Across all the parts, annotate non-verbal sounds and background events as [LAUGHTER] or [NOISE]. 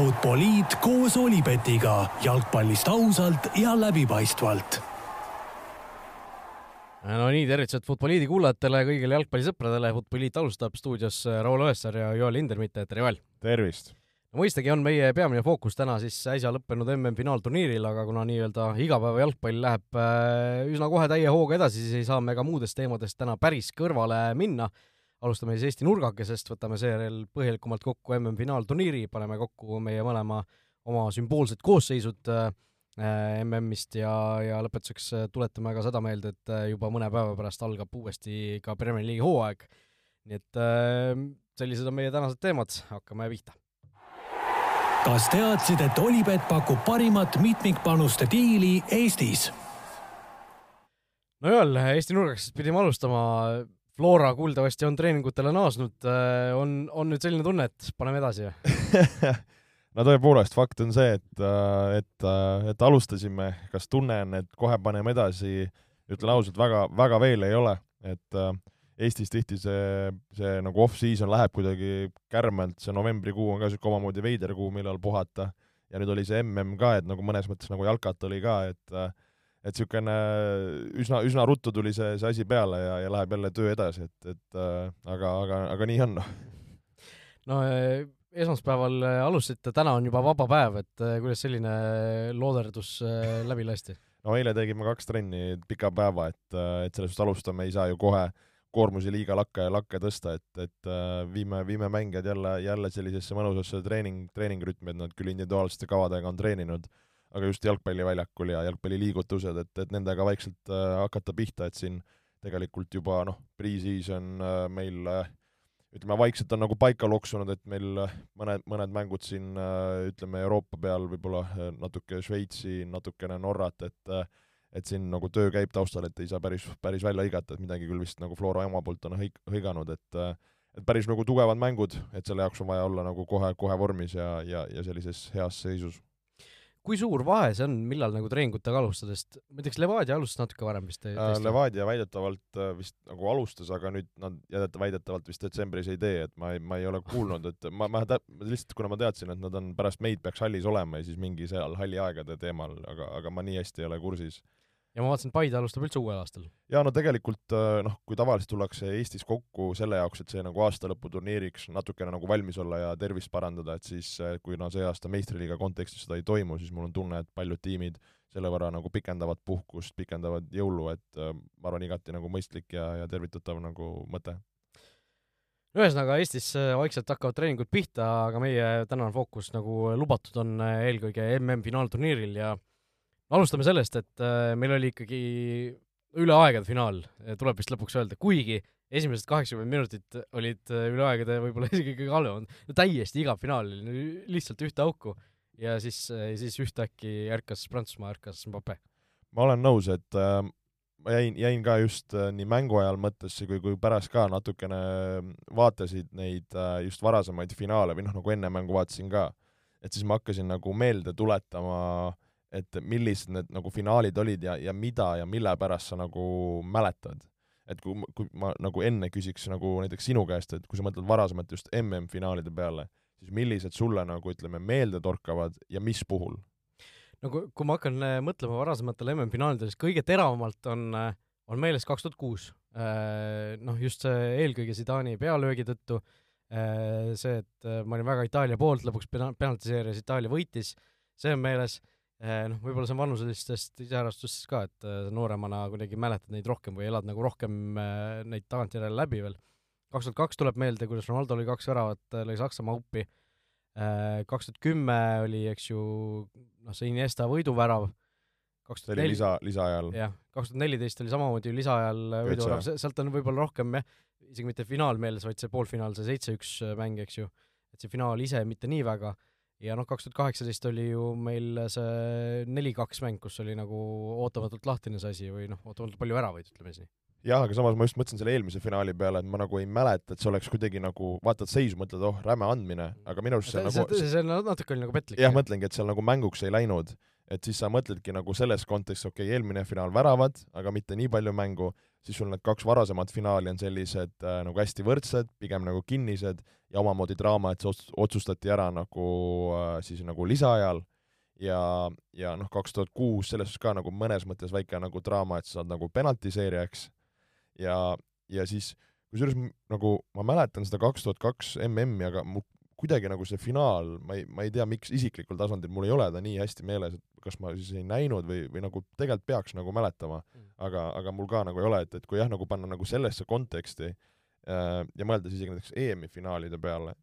Futboliit koos Olipetiga jalgpallist ausalt ja läbipaistvalt. no nii, tervitused Futboliidi kuulajatele, kõigile jalgpallisõpradele. Futboliit alustab stuudios Raul Õessar ja Joel Hindermitte, tere Joel! tervist! no mõistagi on meie peamine fookus täna siis äsja lõppenud MM-finaalturniiril, aga kuna nii-öelda igapäeva jalgpall läheb äh, üsna kohe täie hooga edasi, siis ei saa me ka muudest teemadest täna päris kõrvale minna. Alustame siis Eesti nurgakesest, võtame seejärel põhjalikumalt kokku MM-finaalturniiri, paneme kokku meie mõlema oma sümboolsed koosseisud äh, MM-ist ja, ja lõpetuseks tuletame ka seda meelde, et äh, juba mõne päeva pärast algab uuesti ka Premier League'i hooaeg. nii et sellised on meie tänased teemad, hakkame pihta kas teadsid, et Olipet pakub parimat mitmikpanuste diili Eestis? no Joel, Eesti nurgast pidime alustama. Flora kuuldavasti on treeningutele naasnud. Äh, on, on nüüd selline tunne, et paneme edasi [LAUGHS] no tõepoolest, fakt on see, et, äh, et, äh, et alustasime, kas tunne on, et kohe paneme edasi, ütlen ausalt, väga, väga veel ei ole, et äh, Eestis tihti see, see nagu off-season läheb kuidagi kärmelt, see novembrikuu on ka niisugune omamoodi veider kuu, millal puhata, ja nüüd oli see mm ka, et nagu mõnes mõttes nagu jalkat oli ka, et et niisugune üsna, üsna ruttu tuli see, see asi peale ja, ja läheb jälle töö edasi, et, et aga, aga, aga nii on, noh. no esmaspäeval alustasite, täna on juba vaba päev, et kuidas selline looderdus läbi lasti? no eile tegime kaks trenni pika päeva, et, et sellest alustame ei saa ju kohe äh, koormusi liiga lakke ja lakke tõsta, et, et äh, viime, viime mängijad jälle, jälle sellisesse mõnusasse treening, treeningrütmi, et nad küll individuaalsete kavadega on treeninud, aga just jalgpalliväljakul ja jalgpalliliigutused, et, et nendega vaikselt äh, hakata pihta, et siin tegelikult juba noh, pre-season äh, meil äh, ütleme, vaikselt on nagu paika loksunud, et meil äh, mõned, mõned mängud siin äh, ütleme, Euroopa peal võib-olla äh, natuke Šveitsi, natukene Norrat, et et siin nagu töö käib taustal, et ei saa päris, päris välja hõigata, et midagi küll vist nagu Flora ema poolt on hõig-, hõiganud, et et päris nagu tugevad mängud, et selle jaoks on vaja olla nagu kohe, kohe vormis ja, ja, ja sellises heas seisus. Kui suur vahe see on, millal nagu treeningutega alustada, sest ma kas Levadia alustas natuke varem vist äh,? Levadia väidetavalt äh, vist nagu alustas, aga nüüd nad jädet-, väidetavalt vist detsembris ei tee, et ma ei, ma ei ole kuulnud, et ma, ma tä-, lihtsalt kuna ma teadsin, et nad on pärast meid peaks hallis olema ja siis mingi seal halli aegade teemal, aga, aga ma nii hästi ei ole kursis ja ma vaatasin, et Paide alustab üldse uuel aastal. jaa, no tegelikult äh, noh, kui tavaliselt tullakse Eestis kokku selle jaoks, et see nagu aastalõputurniiriks natukene nagu valmis olla ja tervist parandada, et siis äh, kui no see aasta meistriliiga kontekstis seda ei toimu, siis mul on tunne, et paljud tiimid selle võrra nagu pikendavad puhkust, pikendavad jõulu, et äh, ma arvan, igati nagu mõistlik ja, ja tervitatav nagu mõte ühesõnaga, Eestis vaikselt hakkavad treeningud pihta, aga meie tänane fookus, nagu lubatud, on eelkõige MM-finaalturniiril ja alustame sellest, et äh, meil oli ikkagi üle aegade finaal, tuleb vist lõpuks öelda, kuigi esimesed kaheksakümmend minutit olid äh, üle aegade võib-olla [LAUGHS] isegi kõige halvemad, no täiesti igav finaal lihtsalt ühte auku. Ja siis, äh, siis ühtäkki ärkas Prantsusmaa, ärkas Mbappe. ma olen nõus, et äh, ma jäin, jäin ka just äh, nii mängu ajal mõttesse kui, kui pärast ka natukene vaatasid neid äh, just varasemaid finaale või noh, nagu enne mängu vaatasin ka, et siis ma hakkasin nagu meelde tuletama äh, et millised need nagu finaalid olid ja, ja mida ja mille pärast sa nagu mäletad. et kui, kui ma nagu enne küsiks nagu näiteks sinu käest, et kui sa mõtled varasemalt just MM-finaalide peale, siis millised sulle nagu ütleme, meelde torkavad ja mis puhul? no kui, kui ma hakkan äh, mõtlema varasematele MM-finaalidele, siis kõige teravamalt on, äh, on meeles kaks tuhat kuus. Äh, noh, just see eelkõige Zidani pealöögi tõttu, see, et ma olin väga Itaalia poolt, lõpuks penaltiseerias Itaalia võitis, see on meeles noh, võib-olla see on vanuselistest iseärastustest ka, et äh, nooremana kuidagi mäletad neid rohkem või elad nagu rohkem äh, neid tagantjärele läbi veel. kaks tuhat kaks tuleb meelde, kuidas Ronaldo lõi kaks väravat, lõi Saksamaa uppi. kaks tuhat kümme oli, eks ju, noh, see Iniesta võiduvärav. see oli lisa, lisaajal. jah, kaks tuhat neliteist oli samamoodi lisaajal võiduvärav, sealt on võib-olla rohkem jah, isegi mitte finaal meeles, vaid see poolfinaal, see seitse-üks mäng, eks ju. et see finaal ise mitte nii väga ja noh, kaks tuhat kaheksateist oli ju meil see neli-kaks mäng, kus oli nagu ootamatult lahtine see asi või noh, ootamatult palju väravaid, ütleme siis nii. jah, aga samas ma just mõtlesin selle eelmise finaali peale, et ma nagu ei mäleta, et see oleks kuidagi nagu, vaatad seisu, mõtled, oh, räme andmine, aga minu arust see, see nagu see, see natuke oli nagu petlik. jah, mõtlengi, et seal nagu mänguks ei läinud, et siis sa mõtledki nagu selles kontekstis, okei okay,, eelmine finaal väravad, aga mitte nii palju mängu, siis sul need kaks varasemat finaali on sellised äh, nagu hästi võrdsed, pigem nagu kinnised ja omamoodi draama, et see ots-, otsustati ära nagu äh, siis nagu lisaajal. Ja, ja noh, kaks tuhat kuus selles suhtes ka nagu mõnes mõttes väike nagu draama, et sa saad nagu penaltiseeria, eks, ja, ja siis kusjuures nagu ma mäletan seda kaks tuhat kaks MM-i, aga mul kuidagi nagu see finaal, ma ei, ma ei tea, miks isiklikul tasandil mul ei ole ta nii hästi meeles, et kas ma siis ei näinud või, või nagu tegelikult peaks nagu mäletama mm., aga, aga mul ka nagu ei ole, et, et kui jah, nagu panna nagu sellesse konteksti äh, ja mõeldes isegi näiteks EM-i finaalide peale,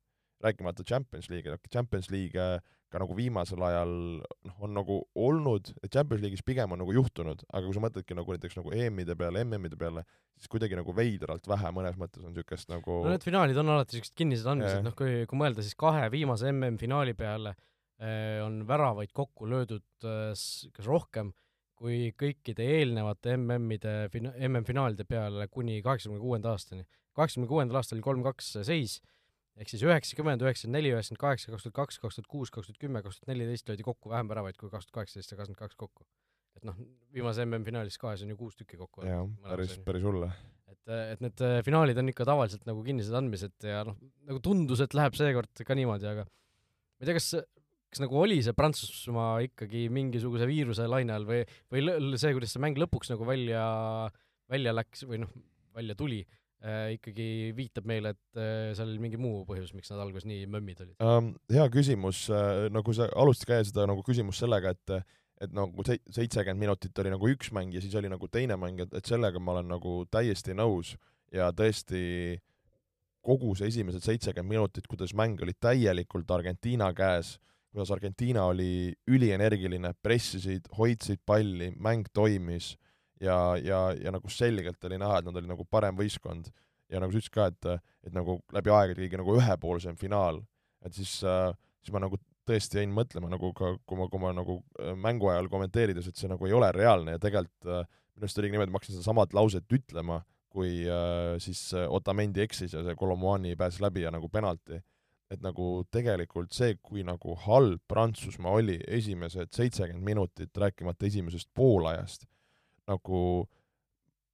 rääkimata Champions League'i, Champions League äh, ka nagu viimasel ajal noh, on nagu olnud, et Champions League'is pigem on nagu juhtunud, aga kui sa mõtledki nagu näiteks nagu EM-ide peale, MM-ide peale, siis kuidagi nagu veidralt vähe mõnes mõttes on niisugust nagu no need finaalid on alati niisugused kinnised andmised, noh kui, kui mõelda, siis kahe viimase MM-finaali peale eh, on väravaid kokku löödud eh, kas rohkem kui kõikide eelnevate MM-ide fina-, MM-finaalide peale kuni kaheksakümne kuuenda aastani. kaheksakümne kuuendal aastal oli kolm-kaks seis ehk siis üheksakümmend, üheksakümmend neli, üheksakümmend kaheksa, kaks tuhat kaks, kaks tuhat kuus, kaks tuhat kümme, kaks tuhat neliteist löödi kokku vähem väravaid kui kaks tuhat kaheksateist ja kakskümmend kaks kokku. et noh, viimase MM-finaalis kahes on ju kuus tükki kokku. jah, päris, päris hull. et, et need äh, finaalid on ikka tavaliselt nagu kinnised andmised ja noh, nagu tundus, et läheb seekord ka niimoodi, aga ma ei tea, kas kas nagu oli see Prantsusmaa ikkagi mingisuguse viiruse laine all või, või see, kuidas see mäng lõpuks nagu välja, välja läks või noh, välja tuli ikkagi viitab meile, et äh, seal oli mingi muu põhjus, miks nad alguses nii mömmid olid um,? hea küsimus äh,, nagu sa alustasid ka seda nagu küsimust sellega, et et nagu seitsekümmend minutit oli nagu üks mäng ja siis oli nagu teine mäng, et, et sellega ma olen nagu täiesti nõus ja tõesti kogu see esimesed seitsekümmend minutit, kuidas mäng oli täielikult Argentiina käes, kuidas Argentiina oli ülienergiline, pressisid, hoidsid palli, mäng toimis ja, ja, ja nagu selgelt oli näha, et nad olid nagu parem võistkond. Ja nagu sa ütlesid ka, et, et nagu läbi aegade kõige nagu ühepoolsem finaal, et siis äh,, siis ma nagu tõesti jäin mõtlema nagu ka, kui ma, kui ma nagu äh, mängu ajal kommenteerides, et see nagu ei ole reaalne. Ja tegelikult äh, minu arust oligi niimoodi, ma hakkasin sedasamat lauset ütlema, kui äh, siis äh, Otamendi eksis ja see Kolomuani pääses läbi ja nagu penalti. et nagu tegelikult see, kui nagu halb Prantsusmaa oli esimesed seitsekümmend minutit, rääkimata esimesest poolajast nagu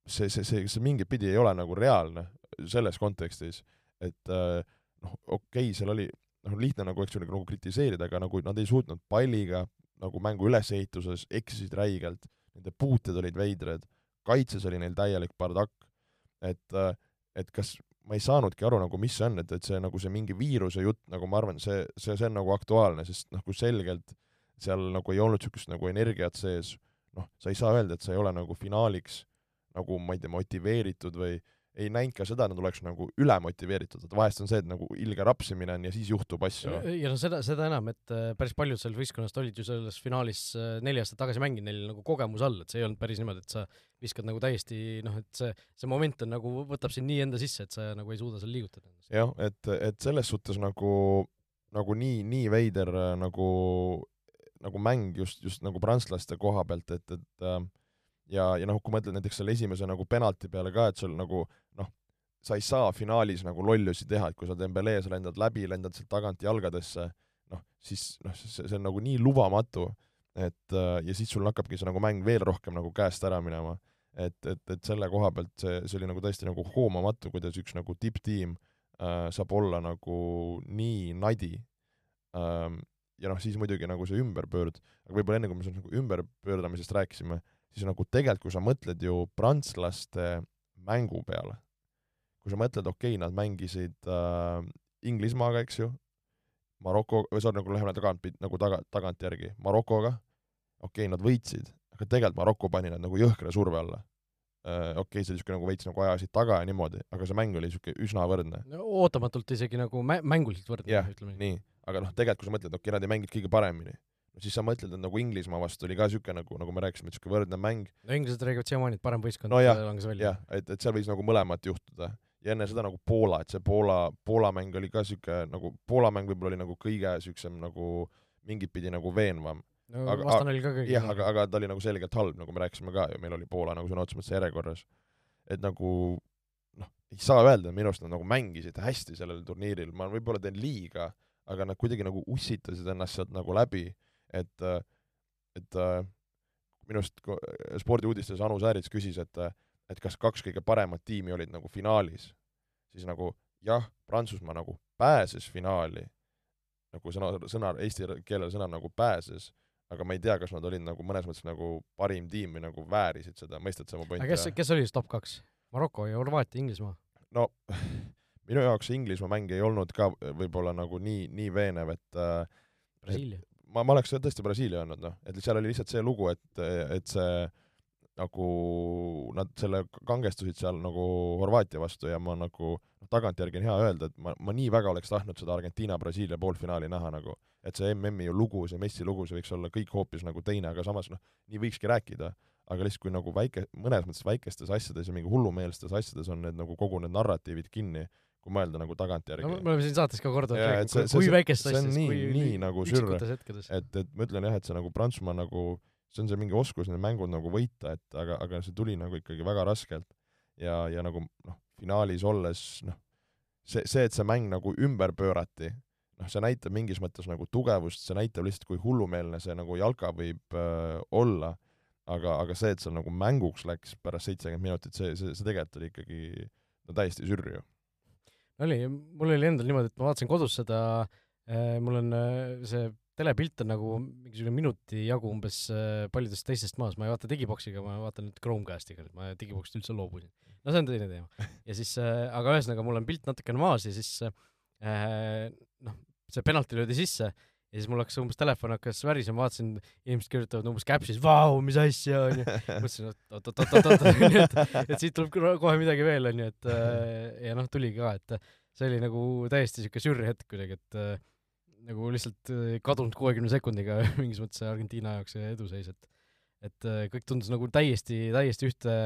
see, see, see, see mingit pidi ei ole nagu reaalne selles kontekstis, et äh, noh, okei okay,, seal oli noh, lihtne nagu, eks ju, nagu kritiseerida, aga nagu nad ei suutnud palliga nagu mängu ülesehituses, eksisid räigelt, nende puuted olid veidrad, kaitses oli neil täielik bardakk, et äh, et kas ma ei saanudki aru nagu, mis see on, et, et see nagu see mingi viiruse jutt, nagu ma arvan, see, see, see on nagu aktuaalne, sest kui selgelt seal nagu ei olnud niisugust nagu energiat sees, noh, sa ei saa öelda, et sa ei ole nagu finaaliks nagu ma ei tea, motiveeritud või ei näinud ka seda, et nad oleks nagu ülemotiveeritud, et vahest on see, et nagu ilge rapsimine on ja siis juhtub asju. ja no seda, seda enam, et äh, päris paljud sellest võistkonnast olid ju selles finaalis äh, neli aastat tagasi mänginud, neil nagu kogemus all, et see ei olnud päris niimoodi, et sa viskad nagu täiesti noh, et see, see moment on nagu, võtab sind nii enda sisse, et sa nagu ei suuda seal liigutada. jah, et, et selles suhtes nagu, nagu nii, nii veider äh, nagu nagu mäng just, just nagu prantslaste koha pealt, et, et äh, ja, ja noh, kui mõtled näiteks selle esimese nagu penalti peale ka, et sul nagu noh, sa ei saa finaalis nagu lollusi teha, et kui sa Dembelees lendad läbi, lendad sealt tagant jalgadesse, noh, siis noh, see, see on nagu nii lubamatu, et äh, ja siis sul hakkabki see nagu mäng veel rohkem nagu käest ära minema. et, et, et selle koha pealt see, see oli nagu tõesti nagu hoomamatu, kuidas üks nagu tipptiim äh, saab olla nagu nii nadi ähm, ja noh, siis muidugi nagu see ümberpöörd, aga võib-olla enne, kui me sellest nagu ümberpöördamisest rääkisime, siis nagu tegelikult, kui sa mõtled ju prantslaste mängu peale, kui sa mõtled, okei okay,, nad mängisid äh, Inglismaaga, eks ju, Maroko, või sorry, nagu läheme tagant, nagu taga, tagantjärgi, Marokoga, okei okay,, nad võitsid, aga tegelikult Maroko pani nad nagu jõhkra surve alla. Okei okay,, see niisugune nagu veits nagu ajasid taga ja niimoodi, aga see mäng oli niisugune üsna võrdne no,. ootamatult isegi nagu mä-, mänguliselt võrdne yeah,, ütleme nii. aga noh, tegelikult kui sa mõtled, okei okay,, nad ei mänginud kõige paremini, siis sa mõtled, et nagu Inglismaa vastu oli ka niisugune nagu, nagu me rääkisime, niisugune võrdne mäng. no inglased räägivad siiamaani, et parem võistkond no langes välja. jah, et, et seal võis nagu mõlemat juhtuda. ja enne seda nagu Poola, et see Poola, Poola mäng oli ka niisugune nagu, Poola mäng võib-olla oli nagu kõige niisugusem nagu mingit pidi nagu veenvam. No aga, vastane oli ka kõige jah, aga, aga ta oli nagu selgelt halb, nagu me rääkisime ka ju, meil oli Poola nagu sõna otseses mõttes järjekorras. et nagu noh, ei saa öelda, minu arust nad nagu mängisid hästi sellel turniiril, ma võib-olla teen liiga aga nad kuidagi nagu ussitasid ennast sealt nagu läbi, et et äh, minu arust spordiuudistes Anu Säärits küsis, et et kas kaks kõige paremat tiimi olid nagu finaalis, siis nagu jah, Prantsusmaa nagu pääses finaali, nagu sõna, sõna, eesti keelel sõna nagu pääses, aga ma ei tea, kas nad olid nagu mõnes mõttes nagu parim tiim või nagu väärisid seda, mõistad sa mu pointi? kes, kes oli siis top kaks? Maroko ja Horvaatia, Inglismaa? no [LAUGHS] minu jaoks Inglismaa mäng ei olnud ka võib-olla nagu nii, nii veenev, et äh, Brasiilia. ma, ma oleks tõesti Brasiilia öelnud, noh, et seal oli lihtsalt see lugu, et, et see nagu nad selle kangestusid seal nagu Horvaatia vastu ja ma nagu noh, tagantjärgi on hea öelda, et ma, ma nii väga oleks tahtnud seda Argentiina-Brasiilia poolfinaali näha nagu, et see MM-i ju lugu, see Messi lugu, see võiks olla kõik hoopis nagu teine, aga samas noh, nii võikski rääkida, aga lihtsalt kui nagu väike, mõnes mõttes väikestes asjades ja mingi hullumeelsetes asjades on need nagu kogu need narratiivid kinni, kui mõelda nagu tagantjärgi no me oleme siin saates ka korduvalt rääkinud, kui, see- kui väikestes asjades, nii- kui nii nagu sürre. üksikutes hetkedes. et, et ma ütlen jah, et see nagu Prantsusmaa nagu, see on see mingi oskus need mängud nagu võita, et aga, aga see tuli nagu ikkagi väga raskelt. ja, ja nagu noh, finaalis olles noh, see, see, et see mäng nagu ümber pöörati, noh, see näitab mingis mõttes nagu tugevust, see näitab lihtsalt, kui hullumeelne see nagu jalka võib äh, olla, aga, aga see, et seal nagu mänguks läks pärast seitsekümmend minutit, see, see, see tegelikult oli ikkagi no täiesti sürr ju. oli, mul oli endal niimoodi, et ma vaatasin kodus seda, mul on äh, see telepilt on nagu mingisugune minuti jagu umbes äh, paljudest teistest maas, ma ei vaata digiboksiga, ma vaatan nüüd Chromecastiga, et ma digiboksist üldse loobusin. no see on teine teema. [LAUGHS] ja siis äh,, aga ühesõnaga, mul on pilt natukene maas ja siis äh, noh, see penalti löödi sisse ja siis mul hakkas umbes telefon hakkas värisema, vaatasin, inimesed kirjutavad umbes caps'is, vau, mis asja, onju. mõtlesin, et oot-oot-oot-oot, et, et siit tuleb kohe midagi veel, onju, et äh, ja noh, tuligi ka, et see oli nagu täiesti siuke sürr hetk kuidagi, et äh, nagu lihtsalt äh, kadunud kuuekümne sekundiga [LAUGHS] mingis mõttes Argentiina jaoks see eduseis, et et äh, kõik tundus nagu täiesti, täiesti ühte,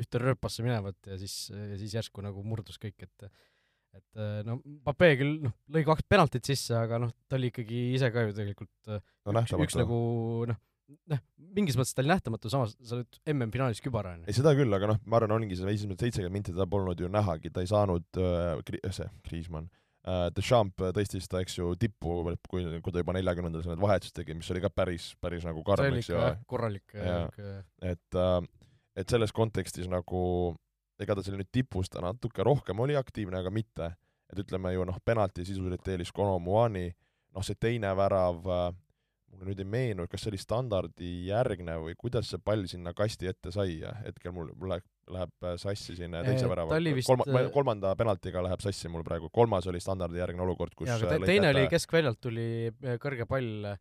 ühte rööpasse minevat ja siis, ja siis järsku nagu murdus kõik, et et äh, no Pape küll noh, lõi kaks penaltit sisse, aga noh, ta oli ikkagi ise ka ju tegelikult no üks, üks nagu noh, noh, mingis mõttes ta oli nähtamatu, samas sa oled MM-finaalis kübar, onju. ei, seda küll, aga noh, ma arvan, ongi see esimesed seitsekümmend minti teda polnud ju nähagi, ta ei saanud äh, Kri-, see, Kriismann äh,, Deschamps tõstis ta, eks ju, tippu, kui, kui ta juba neljakümnendal need vahetused tegi, mis oli ka päris, päris nagu karm, eks ju korralik et äh, et selles kontekstis nagu ega ta seal nüüd tipus ta natuke rohkem oli aktiivne, aga mitte. et ütleme ju noh, penalti sisuliselt eelis Kono Muani, noh see teine värav äh, mulle nüüd ei meenu, kas see oli standardi järgne või kuidas see pall sinna kasti ette sai, hetkel mul, mul läheb, läheb äh, sassi siin äh, teise värava oli vist, kolma, äh, kolmanda penaltiga läheb sassi mul praegu, kolmas oli standardijärgne olukord, kus aga äh, te, teine oli käte- keskväljalt tuli äh, kõrge pall,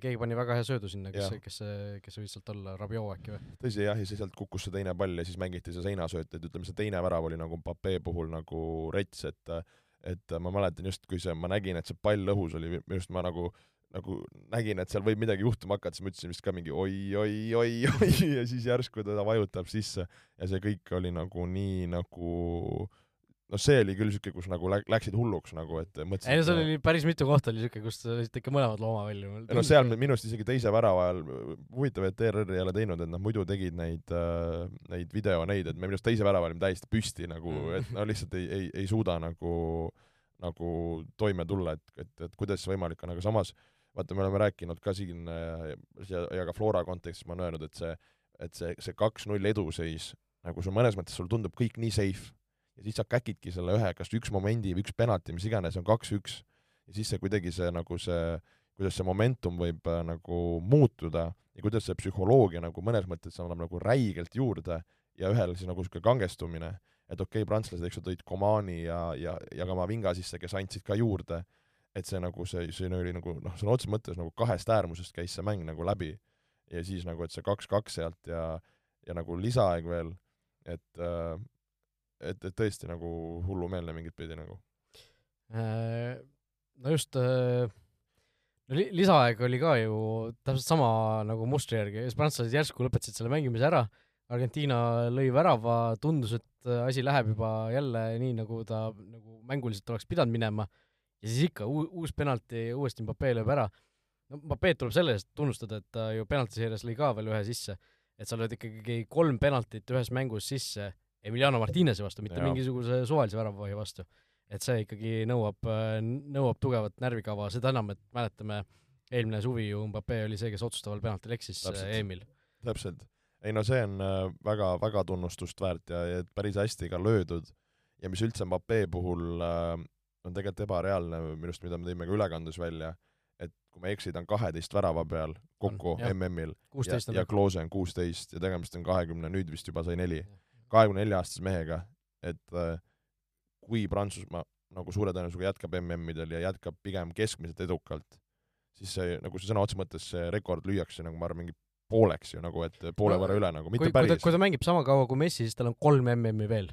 keegi pani väga hea söödu sinna, kes kes kes võis sealt olla, Rabiot äkki või? tõsi jah, ja siis sealt kukkus see teine pall ja siis mängiti see seinasööt, et ütleme, see teine värav oli nagu Pape puhul nagu rets, et et ma mäletan just, kui see, ma nägin, et see pall õhus oli, minu arust ma nagu nagu nägin, et seal võib midagi juhtuma hakata, siis ma ütlesin vist ka mingi oi-oi-oi-oi [LAUGHS] ja siis järsku teda vajutab sisse ja see kõik oli nagu nii nagu noh, see oli küll siuke, kus nagu lä- läksid hulluks nagu, et mõtlesin ei no seal oli päris mitu kohta oli siuke, kus olid ikka mõlemad looma välja. no seal minu arust isegi teise värava ajal, huvitav, et ERR ei ole teinud, et nad muidu tegid neid äh,, neid video neid, et me minu arust teise värava olime täiesti püsti nagu, et no lihtsalt ei, ei, ei suuda nagu, nagu toime tulla, et, et, et kuidas see võimalik on, aga samas vaata, me oleme rääkinud ka siin äh, ja, ja ka Flora kontekstis ma olen öelnud, et see, et see, see kaks-null eduseis, nagu sul mõnes mõttes sul tundub kõik nii safe. Ja siis sa käkidki selle ühe, kas üks momendi või üks penalti, mis iganes, on kaks-üks. Ja siis see kuidagi see nagu see kuidas see momentum võib äh, nagu muutuda ja kuidas see psühholoogia nagu mõnes mõttes annab nagu räigelt juurde ja ühel siis nagu niisugune kangestumine, et okei okay,, prantslased, eks ju, tõid Komani ja, ja, ja Kamavinga sisse, kes andsid ka juurde, et see nagu see, see oli nagu noh, sõna otseses mõttes nagu kahest äärmusest käis see mäng nagu läbi. Ja siis nagu, et see kaks-kaks sealt ja, ja nagu lisaaeg veel, et äh, et, et tõesti nagu hullumeelne mingit pidi nagu. Äh, no just äh, no li lisaaeg oli ka ju täpselt sama nagu mustri järgi, prantslased järsku lõpetasid selle mängimise ära, Argentiina lõi värava, tundus, et äh, asi läheb juba jälle nii, nagu ta nagu mänguliselt oleks pidanud minema, ja siis ikka uu-, uus penalti, uuesti Mbappé lööb ära. no Mbappé'd tuleb selle eest tunnustada, et ta ju penaltiseerias lõi ka veel ühe sisse, et sa lööd ikkagi kolm penaltit ühes mängus sisse Emiliano Martinezi vastu, mitte Jaa. mingisuguse suvalise väravahi vastu et see ikkagi nõuab, nõuab tugevat närvikava, seda enam, et mäletame eelmine suvi ju Mbappe oli see, kes otsustaval penaltil eksis Täpselt. EM-il. täpselt. ei no see on äh, väga, väga tunnustust väärt ja, ja päris hästi ka löödud ja mis üldse Mbappe puhul äh, on tegelikult ebareaalne minu arust, mida me tõime ka ülekandes välja, et kui ma ei eksi, ta on kaheteist värava peal kokku. MM-il ja, ja Klose on kuusteist ja tegemist on kahekümne, nüüd vist juba sai neli, kahekümne nelja aastase mehega, et äh, kui Prantsusmaa nagu suure tõenäosusega jätkab MM-idel ja jätkab pigem keskmiselt edukalt, siis see, nagu see sõna otseses mõttes, see rekord lüüakse nagu ma arvan, mingi pooleks ju nagu, et poole No, võrra üle nagu, kui, mitte kui päris. kui ta mängib sama kaua kui Messi, siis tal on kolm MM-i veel.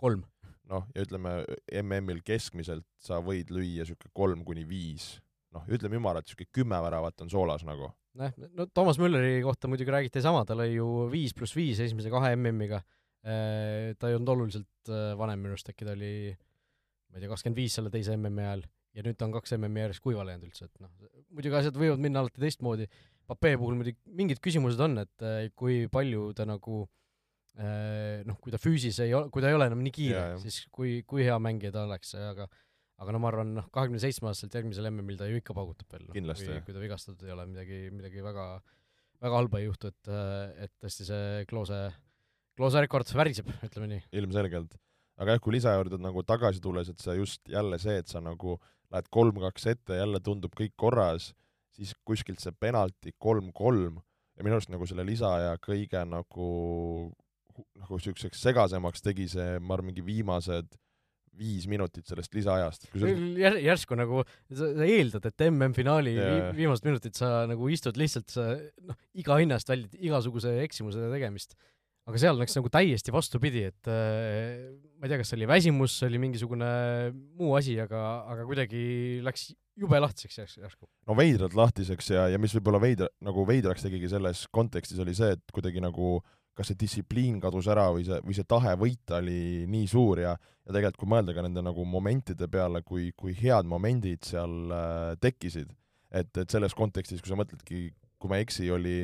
kolm. Noh, ja ütleme, MM-il keskmiselt sa võid lüüa niisugune kolm kuni viis, noh, ütleme ümaralt, niisugune kümme väravat on soolas nagu. noh, no Toomas Mülleri kohta muidugi räägiti sama, ta lõi ju viis pluss viis esimese kahe MM-iga. ta ei olnud oluliselt äh, vanem minu arust, äkki ta oli ma ei tea, kakskümmend viis selle teise MM-i ajal ja nüüd ta on kaks MM-i järjest kuivale jäänud üldse, et noh, muidugi asjad võivad minna alati teistmoodi. Pape puhul muidugi mingid küsimused on, et äh, kui palju ta nagu äh, noh, kui ta füüsis ei ole, kui ta ei ole enam nii kiire, siis kui, kui hea mängija ta oleks, aga aga no ma arvan, noh, kahekümne seitsme aastaselt järgmisel MM-il ta ju ikka paugutab veel no,, Kindlasti, kui, ta vigastatud ei ole, midagi, midagi väga, väga halba ei juhtu, et, et tõesti see Klose, Klose rekord väriseb, ütleme nii. ilmselgelt. aga jah, kui lisa juurde nagu tagasi tulles, et see just jälle see, et sa nagu lähed kolm-kaks ette, jälle tundub kõik korras, siis kuskilt see penalti kolm-kolm ja minu arust nagu selle lisaaja kõige nagu nagu niisuguseks segasemaks tegi see, ma arvan, mingi viimased viis minutit sellest lisaajast. Jär, järsku nagu sa, sa eeldad, et MM-finaali vi, viimased minutid sa nagu istud lihtsalt sa noh, iga hinna eest väldid igasuguse eksimuse tegemist. aga seal läks nagu täiesti vastupidi, et äh, ma ei tea, kas see oli väsimus, see oli mingisugune muu asi, aga, aga kuidagi läks jube lahtiseks järs- järsku. no veidralt lahtiseks ja, ja mis võib-olla veidra, nagu veidraks tegigi selles kontekstis, oli see, et kuidagi nagu kas see distsipliin kadus ära või see, või see tahe võita oli nii suur ja, ja tegelikult kui mõelda ka nende nagu momentide peale, kui, kui head momendid seal äh, tekkisid, et, et selles kontekstis, kui sa mõtledki, kui ma ei eksi, oli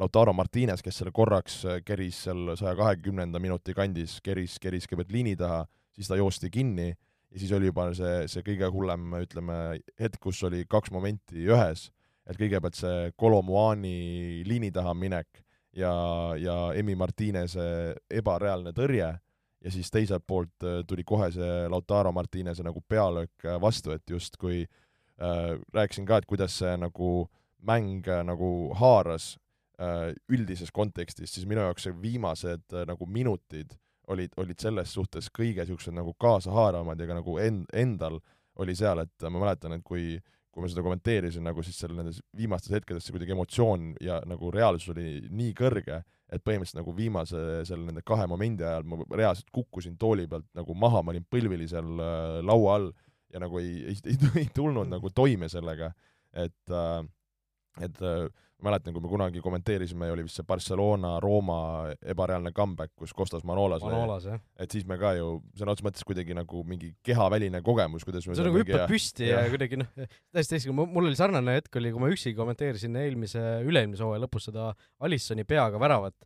Lautaro Martinez, kes selle korraks äh, keris seal saja kahekümnenda minuti kandis, keris, keris kõigepealt liini taha, siis ta joosti kinni ja siis oli juba see, see kõige hullem, ütleme, hetk, kus oli kaks momenti ühes, et kõigepealt see Kolomuani liini taha minek ja, ja Emi Martinese ebareaalne tõrje ja siis teiselt poolt äh, tuli kohe see Lautaro Martinese nagu pealöök äh, vastu, et justkui äh, rääkisin ka, et kuidas see nagu mäng äh, nagu haaras äh, üldises kontekstis, siis minu jaoks see viimased äh, nagu minutid olid, olid selles suhtes kõige niisugused nagu kaasahaaravamad ja ka nagu en-, endal oli seal, et ma mäletan, et kui kui ma seda kommenteerisin, nagu siis seal nendes viimastes hetkedes see kuidagi emotsioon ja nagu reaalsus oli nii kõrge, et põhimõtteliselt nagu viimase selle nende kahe momendi ajal ma reaalselt kukkusin tooli pealt nagu maha, ma olin põlvili seal äh, laua all ja nagu ei, ei, ei, ei tulnud nagu toime sellega, et äh, et äh, mäletan, kui me kunagi kommenteerisime, oli vist see Barcelona, Rooma ebareaalne comeback, kus Kostas Manolas Manolas, jah. et siis me ka ju sõna otseses mõttes kuidagi nagu mingi kehaväline kogemus, kuidas sa nagu hüppad püsti ja, ja kuidagi noh, täiesti hästi, mul oli sarnane hetk oli, kui ma üksi kommenteerisin eelmise, üle-eelmise hooaja lõpus seda Alissoni peaga väravat,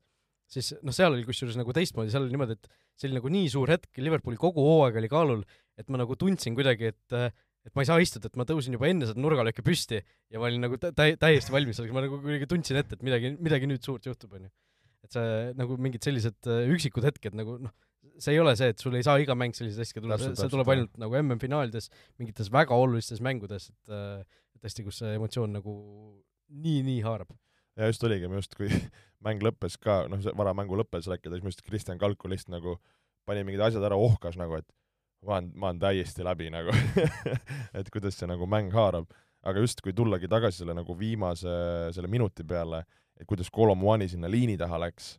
siis noh, seal oli kusjuures nagu teistmoodi, seal oli niimoodi, et see oli nagu nii suur hetk, Liverpooli kogu hooaeg oli kaalul, et ma nagu tundsin kuidagi, et et ma ei saa istuda, et ma tõusin juba enne seda nurgalööki püsti ja ma olin nagu tä-, tä- täiesti valmis selleks, ma nagu kuidagi tundsin ette, et midagi, midagi nüüd suurt juhtub, onju. et see nagu mingid sellised äh, üksikud hetked nagu noh, see ei ole see, et sul ei saa iga mäng selliseid asju tulla, see, see tuleb ainult nagu MM-finaalides, mingites väga olulistes mängudes, et äh, et tõesti, kus see emotsioon nagu nii-nii haarab. ja just oligi, minu arust kui [LAUGHS] mäng lõppes ka, noh, see varamängu lõppes rääkida, siis minu arust Kristjan Kalku lihtsalt nagu pani mingid asjad ära, ohkas nagu, et ma olen, ma olen täiesti läbi nagu [LAUGHS] et kuidas see nagu mäng haarab. aga just, kui tullagi tagasi selle nagu viimase selle minuti peale, et kuidas Kolomuani sinna liini taha läks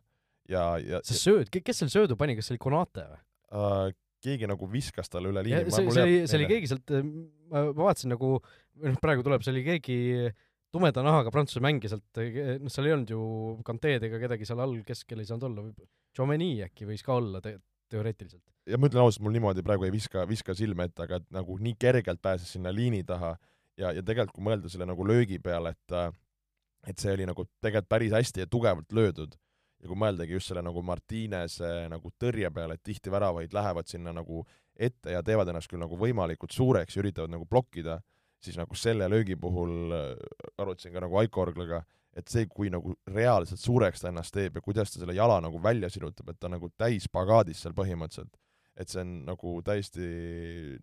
ja, ja see sööd, kes seal söödu pani, kas see oli Konate või? äh, keegi nagu viskas talle üle liini. see, see oli, see oli keegi sealt, ma ma vaatasin nagu, noh, praegu tuleb, see oli keegi tumeda nahaga prantsuse mängija sealt, noh, seal ei olnud ju Kanteed ega kedagi seal all keskel ei saanud olla, Jomeni äkki võis ka olla te teoreetiliselt. Ja ma ütlen ausalt, mul niimoodi praegu ei viska, viska silme ette, aga et nagu nii kergelt pääses sinna liini taha ja, ja tegelikult kui mõelda selle nagu löögi peale, et äh, et see oli nagu tegelikult päris hästi ja tugevalt löödud. Ja kui mõeldagi just selle nagu Martinese nagu tõrje peale, et tihti väravaid lähevad sinna nagu ette ja teevad ennast küll nagu võimalikult suureks ja üritavad nagu blokkida, siis nagu selle löögi puhul äh, arutasin ka nagu Aiko Orglaga, et see, kui nagu reaalselt suureks ta ennast teeb ja kuidas ta selle jala nagu välja sirutab, et ta nagu täis pagaadis seal põhimõtteliselt, et see on nagu täiesti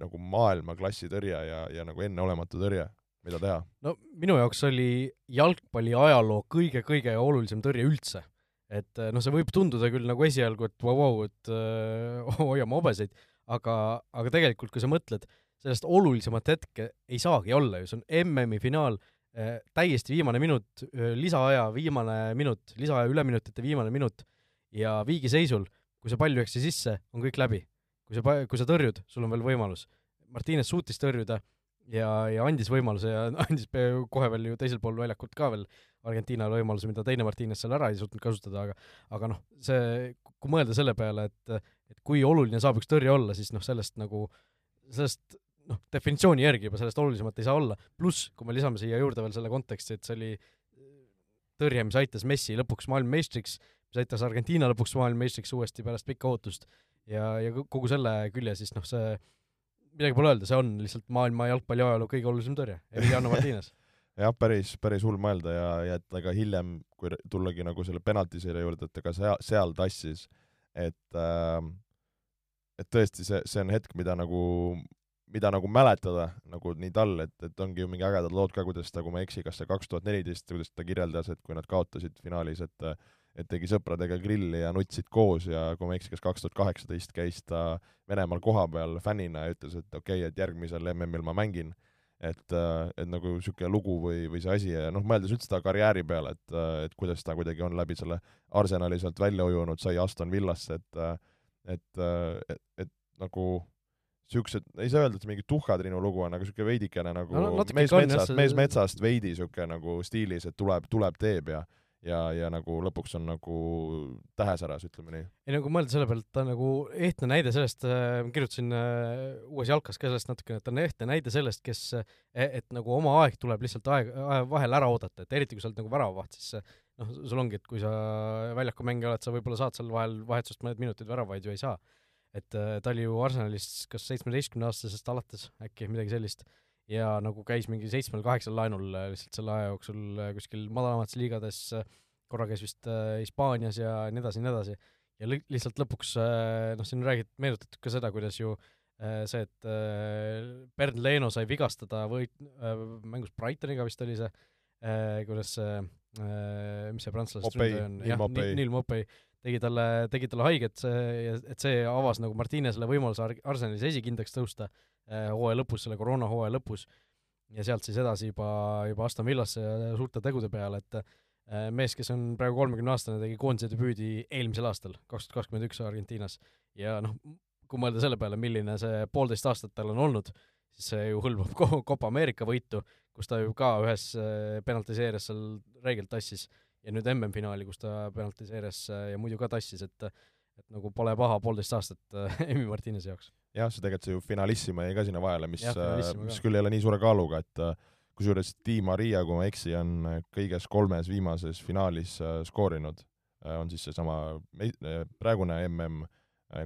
nagu maailmaklassi tõrje ja, ja nagu enneolematu tõrje, mida teha. no minu jaoks oli jalgpalli ajaloo kõige-kõige olulisem tõrje üldse. et noh, see võib tunduda küll nagu esialgu, et vau, vau, et [LAUGHS] äh, hoiame hobeseid, aga, aga tegelikult, kui sa mõtled, sellest olulisemat hetke ei saagi olla ju, see on MM-i finaal äh,, täiesti viimane minut lisaaja viimane minut, lisaaja üleminutite viimane minut ja viigiseisul, kui see pall lüüakse sisse, on kõik läbi kui sa, kui sa tõrjud, sul on veel võimalus. Martines suutis tõrjuda ja, ja andis võimaluse ja [LAUGHS] andis kohe veel ju teisel pool väljakut ka veel Argentiinale võimaluse, mida teine Martines seal ära ei suutnud kasutada, aga aga noh, see, kui mõelda selle peale, et et kui oluline saab üks tõrje olla, siis noh, sellest nagu, sellest noh, definitsiooni järgi juba sellest olulisemat ei saa olla, pluss kui me lisame siia juurde veel selle konteksti, et see oli tõrje, mis aitas Messi lõpuks maailmameistriks, mis aitas Argentiina lõpuks maailmameistriks uuesti pärast pikka ootust, ja, ja kogu selle külje siis noh, see, midagi pole öelda, see on lihtsalt maailma jalgpalli ajaloo kõige olulisem tõrje, Emiliano Martines [LAUGHS] jah, päris, päris hull mõelda ja, ja et ega hiljem, kui tullagi nagu selle penaltiseeria juurde, et ega seal, seal tassis, et äh, et tõesti, see, see on hetk, mida nagu, mida nagu mäletada nagu nii tal, et, et ongi ju mingi ägedad lood ka, kuidas ta, kui ma ei eksi, kas see kaks tuhat neliteist, kuidas ta kirjeldas, et kui nad kaotasid finaalis, et et tegi sõpradega grilli ja nutsid koos ja kui ma ei eksi, kas kaks tuhat kaheksateist käis ta Venemaal kohapeal fännina ja ütles, et okei okay,, et järgmisel MM-il ma mängin. et, et nagu niisugune lugu või, või see asi ja noh, mõeldes üldse ta karjääri peale, et, et kuidas ta kuidagi on läbi selle Arsenali sealt välja ujunud, sai Aston Villasse, et et, et, et nagu siuksed, ei saa öelda, et see mingi tuhkatrinu lugu on, aga siuke veidikene nagu no, mees metsast, mees metsast veidi siuke nagu stiilis, et tuleb, tuleb, teeb ja ja, ja nagu lõpuks on nagu tähesäras, ütleme nii. ei no kui mõelda selle peale, et ta on nagu ehtne näide sellest äh,, ma kirjutasin äh, uues jalkas ka sellest natukene, et ta on ehtne näide sellest, kes äh,, et nagu oma aeg tuleb lihtsalt aeg, aeg vahel ära oodata, et eriti kui sa oled nagu väravavaht, siis noh, sul ongi, et kui sa väljaku mängija oled, sa võib-olla saad seal vahel vahetusest mõned minutid väravaid ju ei saa. et äh, ta oli ju Arsenalis kas seitsmeteistkümneaastasest alates äkki midagi sellist ja nagu käis mingi seitsmel-kaheksal laenul äh, lihtsalt selle aja jooksul äh, kuskil madalamates liigades, äh, korra käis vist Hispaanias ja nii edasi ja nii edasi. ja li-, lihtsalt lõpuks noh, siin räägid, meenutatud ka seda, kuidas ju see, et Bernd Leno sai vigastada või mängus Brightoniga vist oli see, kuidas see, mis see prantslasest ründaja on, jah, Neil Mopey tegi talle, tegi talle haiget, see, et see avas nagu Martinesele võimaluse Arsenalis esikindlaks tõusta hooaja lõpus, selle koroonahooaja lõpus, ja sealt siis edasi juba, juba Aston Villasse suurte tegude peale, et äh, mees, kes on praegu kolmekümne-aastane, tegi koondise debüüdi eelmisel aastal, kaks tuhat kakskümmend üks Argentiinas. ja noh, kui mõelda selle peale, milline see poolteist aastat tal on olnud, siis see ju hõlmab Copa Ameerika võitu, kus ta ju ka ühes äh, penaltiseerias seal räigelt tassis, ja nüüd MM-finaali, kus ta penaltiseerias ja muidu ka tassis, et et nagu pole paha poolteist aastat [LAUGHS] Emi Martinese jaoks. Jah, see tegelikult see ju Finalissima jäi ka sinna vahele, mis, äh, mis küll ei ole nii suure kaaluga, et äh, kusjuures Di Maria, kui ma ei eksi, on äh, kõiges kolmes viimases finaalis skoorinud, on siis seesama praegune mm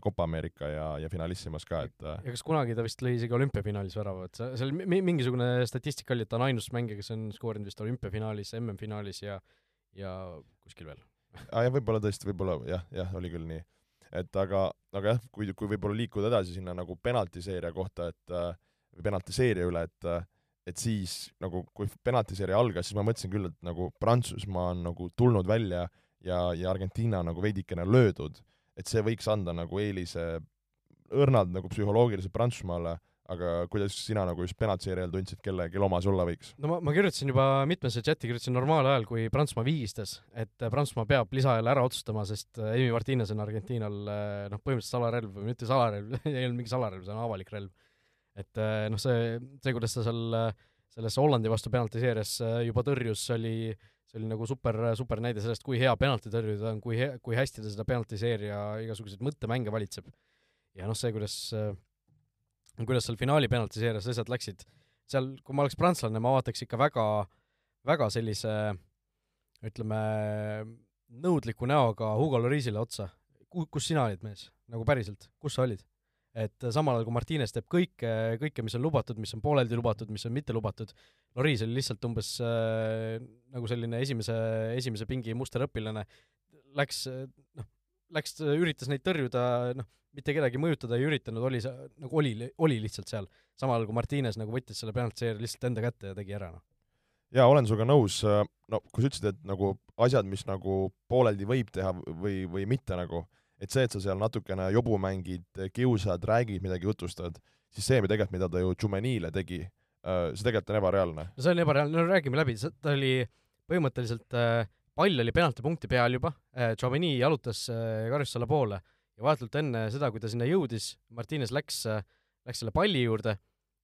Copa Ameerika ja, ja Finalissimas ka, et ja kas kunagi ta vist lõi isegi olümpiafinaalis värava, et seal mingisugune statistika oli, et ta on ainus mängija, kes on skoorinud vist olümpiafinaalis, MM-finaalis ja ja kuskil veel. Aa ah, jah, võib-olla tõesti, võib-olla jah, jah, oli küll nii et aga, aga jah, kui, kui võib-olla liikuda edasi sinna nagu penaltiseeria kohta, et või penaltiseeria üle, et et siis nagu, kui penaltiseeria algas, siis ma mõtlesin küll, et nagu Prantsusmaa on nagu tulnud välja ja, ja Argentiina nagu veidikene löödud, et see võiks anda nagu eelise õrnalt nagu psühholoogiliselt Prantsusmaale aga kuidas sina nagu just penaltiseerijal tundsid, kelle, kelle oma see olla võiks? no ma, ma kirjutasin juba mitmesse chati, kirjutasin normaalajal, kui Prantsusmaa viigistas, et Prantsusmaa peab lisaajal ära otsustama, sest äh, Emi Martines on Argentiinal äh, noh, põhimõtteliselt salarelv või mitte salarelv [LAUGHS] ei olnud mingi salarelv, see on avalik relv. et äh, noh, see, see, kuidas ta seal selles Hollandi vastu penaltiseerias juba tõrjus, oli see oli nagu super, super näide sellest, kui hea penaltitõrjuja ta on, kui he-, kui hästi ta seda penaltiseeria igasuguseid mõttemänge valitseb. ja noh, see, kuidas äh, kuidas seal finaali penaltiseerias asjad läksid, seal, kui ma oleks prantslane, ma vaataks ikka väga, väga sellise ütleme, nõudliku näoga Hugo Llorisile otsa. Ku-, kus sina olid, mees? nagu päriselt, kus sa olid? et samal ajal kui Martines teeb kõike, kõike, mis on lubatud, mis on pooleldi lubatud, mis on mitte lubatud, Loris oli lihtsalt umbes äh, nagu selline esimese, esimese pingi musterõpilane, läks noh, läks, üritas neid tõrjuda, noh, mitte kedagi mõjutada ei üritanud, oli see, nagu oli, oli lihtsalt seal. samal ajal kui Martines nagu võttis selle penaltiseeri lihtsalt enda kätte ja tegi ära, noh. jaa, olen sinuga nõus, no kui sa ütlesid, et nagu asjad, mis nagu pooleldi võib teha või, või mitte nagu, et see, et sa seal natukene jobu mängid, kiusad, räägid midagi, jutustad, siis see tegelikult, mida ta ju Jumenile tegi, äh, see tegelikult on ebareaalne. no see on ebareaalne, no räägime läbi, ta oli põhimõtteliselt äh, pall oli penaltipunkti peal juba, Jomeni äh, jalutas karjustusala poole ja vahetult enne seda, kui ta sinna jõudis, Martines läks, läks selle palli juurde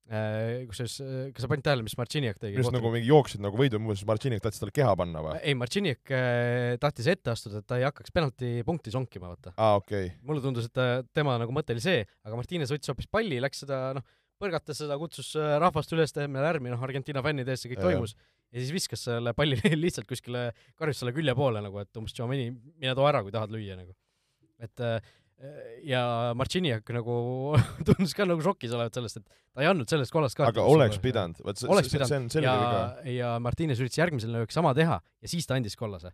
Äh, kusjuures, äh, kas sa panid tähele, mis Martšinjak tegi? just nagu mingi jooksid nagu võidu, muuseas Martšinjak tahtis talle keha panna või? ei, Martšinjak äh, tahtis ette astuda, et ta ei hakkaks penaltipunkti sonkima, vaata. aa, okei okay.. mulle tundus, et tema nagu mõte oli see, aga Martines võttis hoopis palli, läks seda, noh, põrgatas seda, kutsus rahvast üles tegema lärmi, noh, Argentiina fännide ees see kõik ja, toimus, ja siis viskas selle palli [LAUGHS] lihtsalt kuskile karjustusele külje poole nagu, et umbes Tšomeni, mine too ära, kui tahad lüüa nagu. et äh, ja Martšinjak nagu [LAUGHS] tundus ka nagu šokis olevat sellest, et ta ei andnud sellest kollast kaarti. aga oleks pidanud, vot see, see, see on selge viga. ja Martines üritas järgmisel lööks sama teha ja siis ta andis kollase.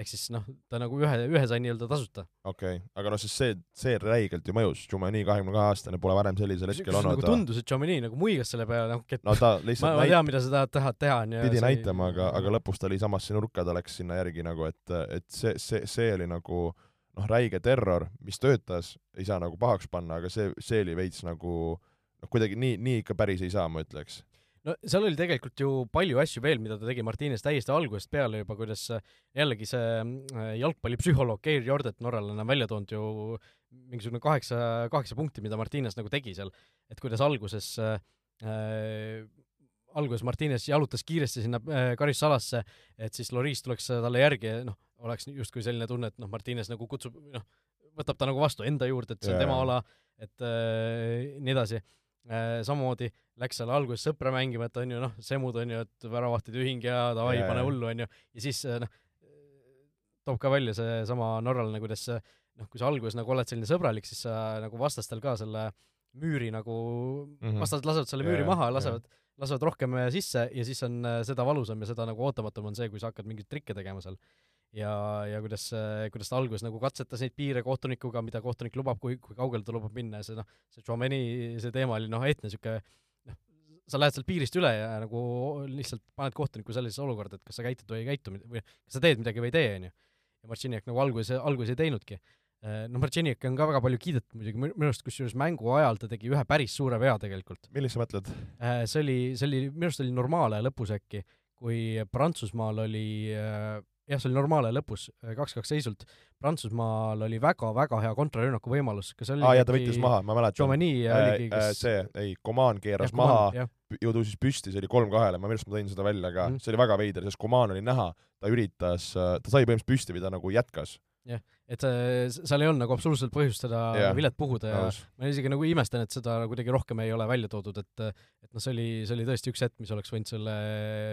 Ehk siis noh, ta nagu ühe, ühe sai nii-öelda tasuta. okei okay., aga noh, siis see, see räigelt ju mõjus, Tšumani kahekümne kahe aastane pole varem sellisel hetkel olnud. nagu tundus, et Tšumani nagu muigas selle peale, noh, et no ta lihtsalt ma, ma tean, mida sa tahad, tahad teha, onju. pidi näitama, aga, aga lõpus ta oli samasse nurka, ta läks sinna järgi nagu, et, et see, see, see oli nagu noh, räige terror, mis töötas, ei saa nagu pahaks panna, aga see, see oli veits nagu noh, kuidagi nii, nii ikka päris ei saa, ma ütleks. No seal oli tegelikult ju palju asju veel, mida ta tegi Martines täiesti algusest peale juba, kuidas jällegi see äh, jalgpallipsühholoog Geir Jordet norralane on välja toonud ju mingisugune kaheksa, kaheksa punkti, mida Martines nagu tegi seal, et kuidas alguses äh, alguses Martines jalutas kiiresti sinna äh, karistusalasse, et siis Loris tuleks talle järgi, noh, oleks justkui selline tunne, et noh, Martines nagu kutsub, noh, võtab ta nagu vastu enda juurde, et see on yeah. tema ala, et äh, nii edasi äh,. Samamoodi läks seal alguses sõpra mängima, et on ju noh, semud on ju, et väravahtide ühing ja davai pane hullu, on ju, ja siis äh, noh, toob ka välja seesama norralane, kuidas noh, kui sa alguses nagu oled selline sõbralik, siis sa nagu vastastel ka selle müüri nagu mm, -hmm. vastased lasevad selle müüri yeah, maha ja lasevad lasevad rohkem sisse ja siis on äh, seda valusam ja seda nagu ootamatum on see, kui sa hakkad mingeid trikke tegema seal ja, ja kuidas, kuidas ta alguses nagu katsetas neid piire kohtunikuga, mida kohtunik lubab, kui, kui kaugele ta lubab minna ja see noh, see Chomeni see teema oli noh, eetne niisugune noh, sa lähed sealt piirist üle ja nagu lihtsalt paned kohtuniku sellisesse olukorda, et kas sa käitud või ei käitu või kas sa teed midagi või ei tee, on ju. ja Martšinjak nagu alguses, alguses ei teinudki. No Martšinjak on ka väga palju kiidetud muidugi, minu arust kusjuures mängu ajal ta tegi ühe päris suure vea tegelikult. millise sa mõtled? see oli, see oli, minu arust oli normaalne lõpus äkki, kui Prantsusmaal oli jah, see oli normaalne lõpus, kaks-kaks seisult. Prantsusmaal oli väga-väga hea kontrarünnaku võimalus, kas oli aa jaa, ta võttis maha, ma mäletan. Jomani oligi, kes äh, see, ei, Coman keeras ja, maha, ju tõusis püsti, see oli kolm-kahele, ma minu arust ma tõin seda välja ka mm, see oli väga veider, sest Coman oli näha, ta üritas, ta sai põhimõtteliselt püsti ta nagu jätkas jah, et seal ei olnud nagu absoluutselt põhjust seda yeah. vilet puhuda ja Aus. ma isegi nagu imestan, et seda kuidagi rohkem ei ole välja toodud, et et noh, see oli, see oli tõesti üks hetk, mis oleks võinud selle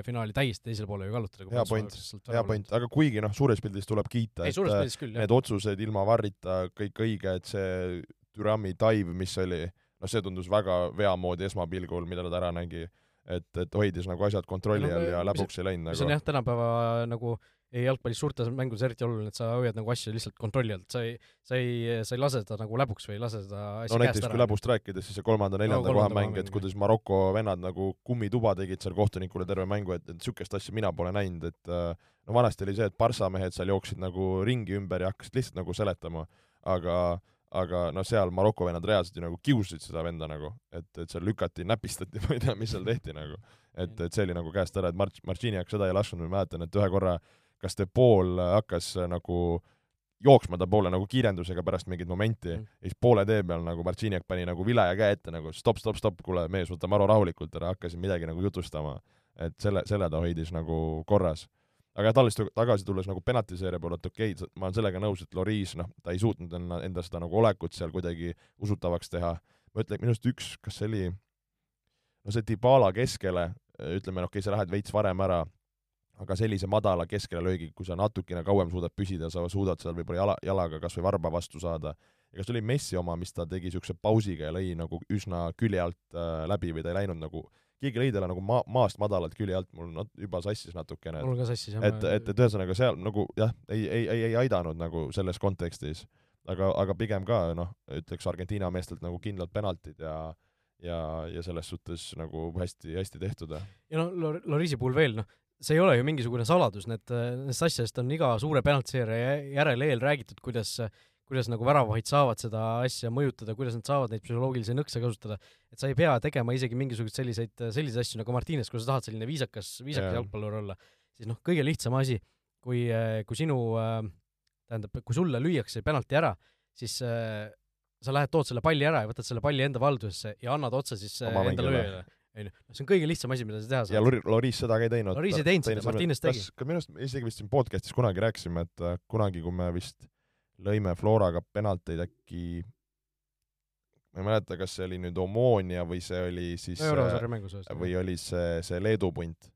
finaali täiesti teisele poole ju kallutada. hea point, hea point, aga kuigi noh, suures pildis tuleb kiita, et äh, küll, need otsused ilma varrita, kõik õige, et see Türami dive, mis oli, noh, see tundus väga veamoodi esmapilgul, mida ta ära nägi et, et hoidis nagu asjad kontrolli all ja, ja läbuks ei läinud nagu. see on jah, tänapäeva nagu jalgpallis suurtes mängudes eriti oluline, et sa hoiad nagu asju lihtsalt kontrolli alt, sa ei, sa ei, sa ei lase seda nagu läbuks või ei lase seda asja no näiteks kui läbust rääkides, siis see kolmanda-neljanda no, koha mäng, et kuidas Maroko vennad nagu kummituba tegid seal kohtunikule terve mängu, et, et niisugust asja mina pole näinud, et äh, no vanasti oli see, et Barca mehed seal jooksid nagu ringi ümber ja hakkasid lihtsalt nagu seletama, aga aga no seal Maroko vennad reaalselt ju nagu kiusasid seda venda nagu, et, et seal lükati, näpistati, [LAUGHS] ma ei tea, mis seal tehti nagu. et, et see oli nagu käest ära, et Marc-, Marciniak seda ei lasknud, ma mäletan, et ühe korra äh, kas De Paul hakkas äh, nagu jooksma ta poole nagu kiirendusega pärast mingit momenti mm. ja siis poole tee peal nagu Marciniak pani nagu vileja käe ette nagu stopp, stopp, stopp, kuule mees, võta maru rahulikult ära, hakkasin midagi nagu jutustama. et selle, selle ta hoidis nagu korras. aga talist tagasi tulles nagu penaltiseeria poole, et okei okay,, ma olen sellega nõus, et Loris, noh, ta ei suutnud enda, enda seda nagu olekut seal kuidagi usutavaks teha. ma ütlen, minu arust üks, kas see oli, no see Dybala keskele, ütleme, okei okay,, sa lähed veits varem ära aga sellise madala keskele löögi, kui sa natukene kauem suudad püsida, sa suudad seal võib-olla jala, jalaga kas või varba vastu saada, ja kas see oli Messi oma, mis ta tegi niisuguse pausiga ja lõi nagu üsna külje alt äh, läbi või ta ei läinud nagu keegi lõi talle nagu maa, maast madalalt külje alt, mul nat-, juba sassis natukene. mul ka sassis, jah. et, et, et ühesõnaga seal nagu jah, ei, ei, ei, ei aidanud nagu selles kontekstis, aga, aga pigem ka noh, ütleks Argentiina meestelt nagu kindlad penaltid ja ja, ja selles suhtes nagu hästi-hästi tehtud. ja noh, Lorisi puhul veel, noh, see ei ole ju mingisugune saladus, need, nendest asjadest on iga suure penaltiseeria järel eel räägitud, kuidas kuidas nagu väravahid saavad seda asja mõjutada, kuidas nad saavad neid psühholoogilisi nõkse kasutada, et sa ei pea tegema isegi mingisuguseid selliseid, selliseid asju nagu Martines, kui sa tahad selline viisakas, viisakas yeah. jalgpallur olla, siis noh, kõige lihtsam asi, kui, kui sinu tähendab, kui sulle lüüakse penalti ära, siis sa lähed, tood selle palli ära ja võtad selle palli enda valdusesse ja annad otsa siis Oma enda lööjale onju, see on kõige lihtsam asi, mida sa teha saad. ja Lori-, Loris seda ka ei teinud. Loris ei teinud seda, Martines tegi. kas minu arust, isegi vist siin podcast'is kunagi rääkisime, et äh, kunagi, kui me vist lõime Floraga penalteid äkki, ma ei mäleta, kas see oli nüüd Omonia või see oli siis eurosarja mängus või oli see, see Leedu punt,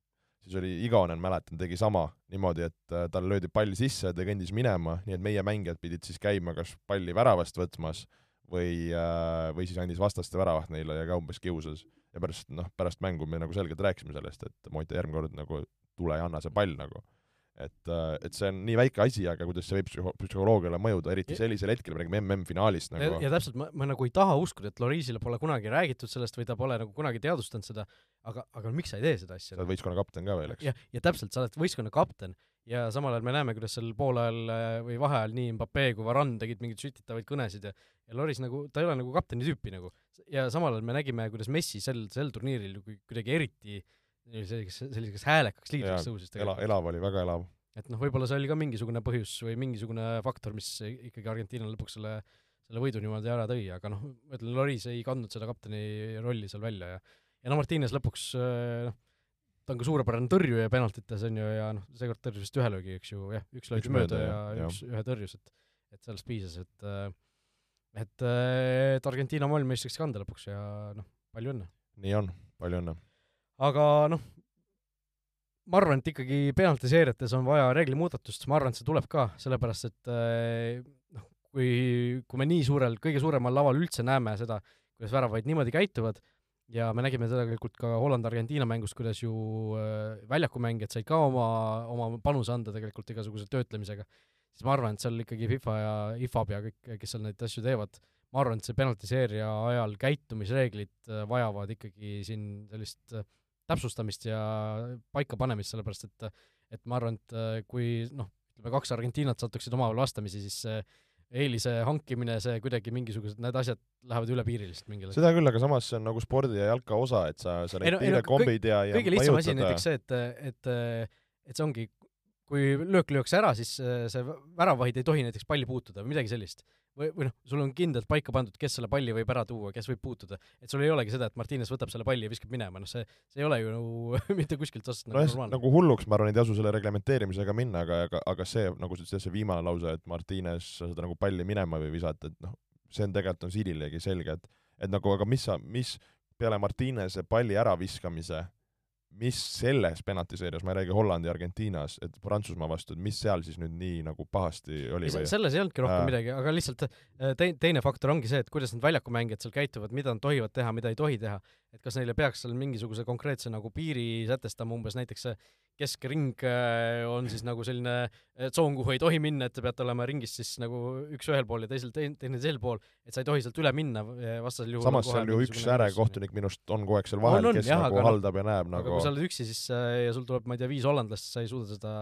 siis oli Igonen, mäletan, tegi sama niimoodi, et äh, talle löödi pall sisse, ta kõndis minema, nii et meie mängijad pidid siis käima kas palli väravast võtmas või, äh, või siis andis vastaste väravaht neile ja ka umbes kiusas. Ja pärast, noh, pärast mängu me nagu selgelt rääkisime sellest, et Moita järgmine kord nagu tule ja anna see pall nagu et, äh, et see on nii väike asi, aga kuidas see võib psühho-, psühholoogiale mõjuda, eriti sellisel hetkel, me räägime MM-finaalist nagu. ja täpselt, ma, ma nagu ei taha uskuda, et Lorisile pole kunagi räägitud sellest või ta pole nagu kunagi teadvustanud seda, aga, aga miks sa ei tee seda asja? sa oled võistkonna kapten ka veel, eks? jah, ja täpselt, sa oled võistkonna kapten ja samal ajal me näeme, kuidas seal poolajal äh, või vaheajal nii Mbappe kui Varane tegid mingeid sütitavaid kõnesid ja ja Loris nagu, ta ei ole nagu kapteni tüüpi nagu. ja samal ajal me nägime, kuidas Messi sel, sel turniiril kuidagi eriti selliseks, selliseks häälekaks liidriks tõusis tegelikult. ela-, elav oli, väga elav et noh, võib-olla see oli ka mingisugune põhjus või mingisugune faktor, mis ikkagi Argentiina lõpuks selle, selle võidu niimoodi ära tõi, aga noh, ma ütlen, Loris ei kandnud seda kapteni rolli seal välja ja ja no Martines lõpuks noh, ta on ka suurepärane tõrjuja penaltites, on ju, ja noh, seekord tõrjus vist ühe löögi, eks ju, jah, üks löögi mööda ja, ja üks, ühe tõrjus, et et sellest piisas, et et, et Argentiina maailmameistriks kanda lõpuks ja noh, palju õnne! nii on, palju õnne! aga noh, ma arvan, et ikkagi penaltiseeriates on vaja reeglimuudatust, ma arvan, et see tuleb ka, sellepärast et eh, noh, kui, kui me nii suurel, kõige suuremal laval üldse näeme seda, kuidas väravaid niimoodi käituvad, ja me nägime seda tegelikult ka Holland-Argentiina mängus, kuidas ju äh, väljakumängijad said ka oma, oma panuse anda tegelikult igasuguse töötlemisega, siis ma arvan, et seal ikkagi FIFA ja IFAB ja kõik, kes seal neid asju teevad, ma arvan, et see penaltiseeria ajal käitumisreeglid äh, vajavad ikkagi siin sellist äh, täpsustamist ja paikapanemist, sellepärast et et ma arvan, et äh, kui noh, ütleme kaks Argentiinat satuksid omavahel vastamisi, siis see eelise hankimine, see kuidagi mingisugused, need asjad lähevad üle piiri lihtsalt mingil seda küll, aga samas see on nagu spordi ja jalka osa, et sa, sa neid piirekombid ja, ja kõige lihtsam asi on näiteks see, et, et et see ongi, kui löök lüüakse ära, siis see väravahid ei tohi näiteks palli puutuda või midagi sellist või, või noh, sul on kindlalt paika pandud, kes selle palli võib ära tuua, kes võib puutuda. et sul ei olegi seda, et Martines võtab selle palli ja viskab minema, noh see, see ei ole ju nagu [LAUGHS] mitte kuskilt otsast nagu normaalne. nagu hulluks, ma arvan, ei tasu selle reglementeerimisega minna, aga, aga, aga see, nagu sa ütlesid, see viimane lause, et Martines seda nagu palli minema või visata, et noh, see on tegelikult on Siililegi selge, et et nagu aga mis sa, mis peale Martinese palli äraviskamise mis selles penaltiseerias, ma ei räägi Hollandi ja Argentiinas, et Prantsusmaa vastu, et mis seal siis nüüd nii nagu pahasti oli või? selles ei olnudki rohkem äh. midagi, aga lihtsalt äh, te-, teine faktor ongi see, et kuidas need väljakumängijad seal käituvad, mida nad tohivad teha, mida ei tohi teha. et kas neile peaks seal mingisuguse konkreetse nagu piiri sätestama, umbes näiteks see keskring äh, on siis nagu selline tsoon, kuhu ei tohi minna, et te peate olema ringis siis nagu üks ühel pool ja teisel teine, teisel pool, et sa ei tohi sealt üle minna, vastasel juhul samas seal ju üks ärekohtunik minu arust on kogu aeg seal vahel, kes jah, nagu aga, haldab ja näeb nagu kui sa oled üksi, siis ja sul tuleb, ma ei tea, viis hollandlast, sa ei suuda seda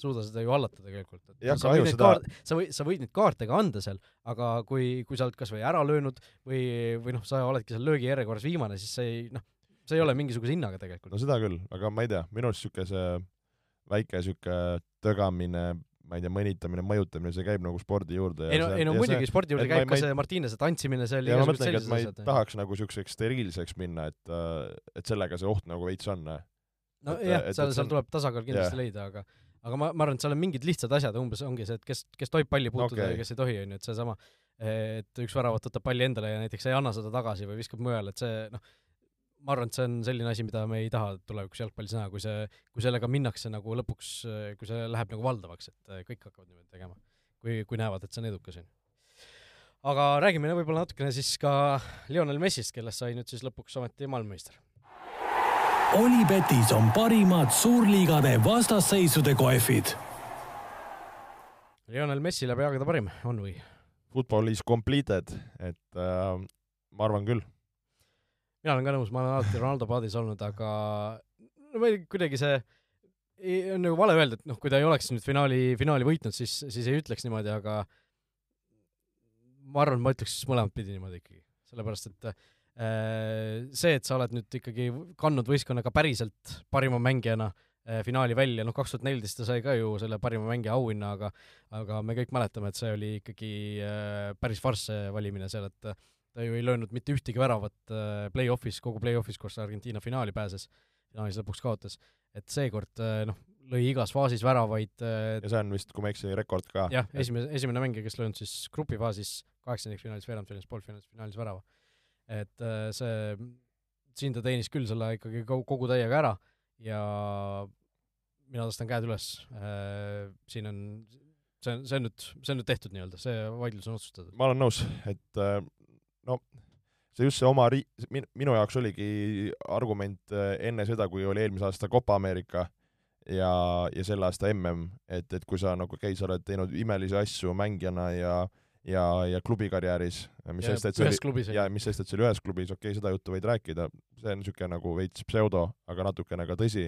suuda seda ju hallata tegelikult. jah, sa võid seda... kaart-, sa võid, sa võid neid kaarte ka anda seal, aga kui, kui sa oled kas või ära löönud või, või noh, sa oledki seal löögi järjekorras viimane, siis see ei, noh, see ei ole mingisuguse hinnaga tegelikult. no seda küll, aga ma ei tea, minu arust niisugune see väike niisugune tögamine, ma ei tea, mõnitamine, mõjutamine, see käib nagu spordi juurde. ei no, ei no muidugi spordi juurde käib ma, ka see Martinese tantsimine, see oli ja ma mõtlengi, et ma ei asjad, tahaks nagu niisuguseks steriilseks minna, et, et sellega see oht nagu veits on. nojah, seal, seal tuleb tasakaal kindlasti yeah. leida, aga aga ma, ma arvan, et seal on mingid lihtsad asjad, umbes ongi see, et kes, kes tohib palli puutuda okay. ja kes ei tohi, on ju, et seesama, et üks väravat võtab palli endale ja näiteks ei anna seda tagasi või viskab mujale, et see noh, ma arvan, et see on selline asi, mida me ei taha tulevikus jalgpallis näha, kui see, kui sellega minnakse nagu lõpuks, kui see läheb nagu valdavaks, et äh, kõik hakkavad niimoodi tegema. kui, kui näevad, et see on edukas, on ju. aga räägime võib-olla natukene siis ka Lionel Messist, kellest sai nüüd siis lõpuks ometi maailmameister. Olipetis on parimad suurliigade vastasseisude kohvid. Lionel Messi läbi aegade parim, on või? Football is completed, et äh, ma arvan küll mina olen ka nõus, ma olen alati Ronaldo paadis olnud, aga no ma ei, kuidagi see on nagu vale öelda, et noh, kui ta ei oleks nüüd finaali, finaali võitnud, siis, siis ei ütleks niimoodi, aga ma arvan, ma ütleks mõlemat pidi niimoodi ikkagi, sellepärast et äh, see, et sa oled nüüd ikkagi kandnud võistkonnaga päriselt parima mängijana äh, finaali välja, noh, kaks tuhat neliteist ta sai ka ju selle parima mängija auhinna, aga aga me kõik mäletame, et see oli ikkagi äh, päris farss valimine seal, et ta ju ei löönud mitte ühtegi väravat äh, play-off'is, kogu play-off'is, kus Argentiina finaali pääses, finaalis lõpuks kaotas. et seekord äh, noh, lõi igas faasis väravaid. Äh, ja see on vist, kui ma ei eksi, rekord ka. jah, esimene, esimene mängija, kes löönud siis grupifaasis, kaheksandikfinaalis, veerandfinaalis, poolfinaalis, finaalis värava. et see, siin ta teenis küll selle ikkagi kogu täiega ära ja mina tõstan käed üles, siin on see on, see on nüüd, see on nüüd tehtud nii-öelda, see vaidlus on otsustatud. ma olen nõus, et no see just see oma ri-, minu jaoks oligi argument äh, enne seda, kui oli eelmise aasta Copa Ameerika ja, ja selle aasta mm, et, et kui sa nagu, okei okay,, sa oled teinud imelisi asju mängijana ja ja, ja klubikarjääris, mis sest, et see oli, ja mis sest, et see oli ühes klubis, okei okay,, seda juttu võid rääkida, see on niisugune nagu veits pseudo, aga natukene ka tõsi,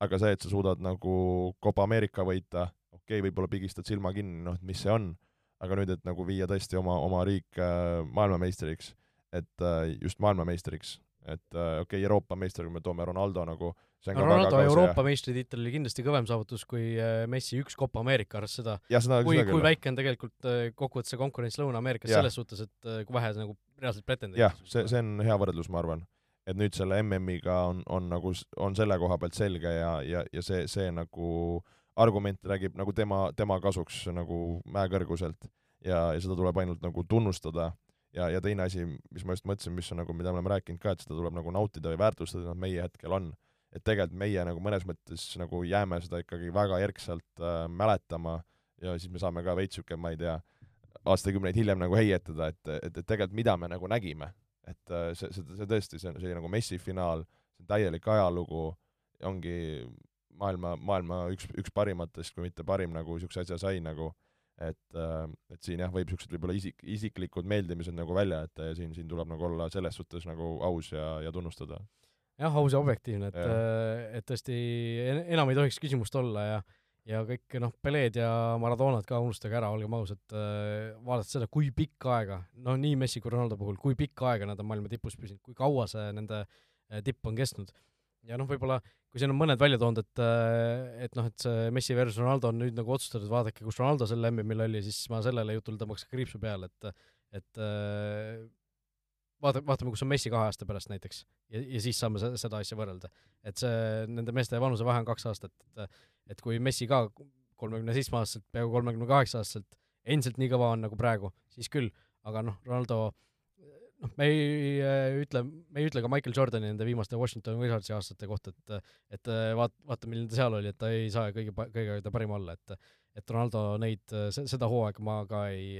aga see, et sa suudad nagu Copa Ameerika võita, okei okay,, võib-olla pigistad silma kinni, noh, et mis see on aga nüüd, et nagu viia tõesti oma, oma riik äh, maailmameistriks, et äh, just maailmameistriks, et äh, okei okay,, Euroopa meister, kui me toome Ronaldo nagu see on no, Ronaldo Euroopa ja... meistritiitel oli kindlasti kõvem saavutus kui Messi üks Copa Ameerika, arvestades seda, seda, kui, kui väike on tegelikult kokkuvõttes see konkurents Lõuna-Ameerikas selles suhtes, et kui vähe nagu reaalselt pretendeeritakse. jah, see, see on hea võrdlus, ma arvan. et nüüd selle MM-iga on, on nagu, on selle koha pealt selge ja, ja, ja see, see nagu äh, argument räägib nagu tema, tema kasuks nagu mäekõrguselt ja, ja seda tuleb ainult nagu tunnustada ja, ja teine asi, mis ma just mõtlesin, mis on nagu, mida me oleme rääkinud ka, et seda tuleb nagu nautida või väärtustada, noh meie hetkel on. et tegelikult meie nagu mõnes mõttes nagu jääme seda ikkagi väga erksalt äh, mäletama ja siis me saame ka veits siuke, ma ei tea, aastakümneid hiljem nagu heietada, et, et, et tegelikult mida me nagu nägime. et äh, see, see, see tõesti, see, see nagu Messi finaal, see on täielik ajalugu, ongi maailma, maailma üks, üks parimatest, kui mitte parim nagu niisuguse asja sai nagu, et, äh, et siin jah, võib niisugused võib-olla isik, isiklikud meeldimised nagu välja jätta ja siin, siin tuleb nagu olla selles suhtes nagu aus ja, ja tunnustada. jah, aus ja objektiivne, et, äh, et tõesti enam ei tohiks küsimust olla ja ja kõik noh, Peled ja Maradonad ka unustage ära, olgem ausad, äh, vaadates seda, kui pikka aega, no nii Messi kui Ronaldo puhul, kui pikka aega nad on maailma tipus püsinud, kui kaua see nende tipp on kestnud ja noh, võib-olla kui siin on mõned välja toonud, et äh, et noh, et see Messi versus Ronaldo on nüüd nagu otsustatud, vaadake, kus Ronaldo sel MM-il oli, siis ma sellele jutule tõmbaks kriipsu peale, et et äh, vaata, vaatame, kus on Messi kahe aasta pärast näiteks ja, ja siis saame seda asja võrrelda. et see, nende meeste vanusevahe on kaks aastat, et et kui Messi ka kolmekümne seitsme aastaselt, peaaegu kolmekümne kaheksa aastaselt endiselt nii kõva on nagu praegu, siis küll, aga noh, Ronaldo noh, me ei äh, ütle, me ei ütle ka Michael Jordani nende viimaste Washington Wizardsi aastate kohta, et et äh, vaat-, vaata, milline ta seal oli, et ta ei saa kõige, kõige ta parim olla, et et Ronaldo neid, seda hooaega ma ka ei,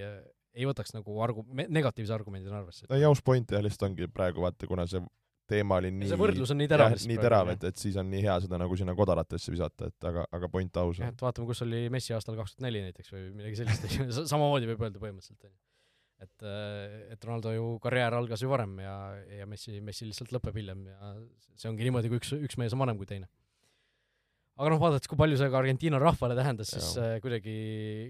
ei võtaks nagu argu-, negatiivse argumendina arvesse. no jaus point jah, lihtsalt ongi praegu vaata, kuna see teema oli nii see võrdlus on nii terav. nii terav, et, et siis on nii hea seda nagu sinna kodaratesse visata, et aga, aga point aus. et vaatame, kus oli Messi aastal kaks tuhat neli näiteks või midagi sellist, [LAUGHS] samamoodi võib öelda põhimõtteliselt, on ju et, et Ronaldo ju karjäär algas ju varem ja, ja Messi, Messi lihtsalt lõpeb hiljem ja see ongi niimoodi, kui üks, üks mees on vanem kui teine. aga noh, vaadates, kui palju see ka Argentiina rahvale tähendas, siis äh, kuidagi,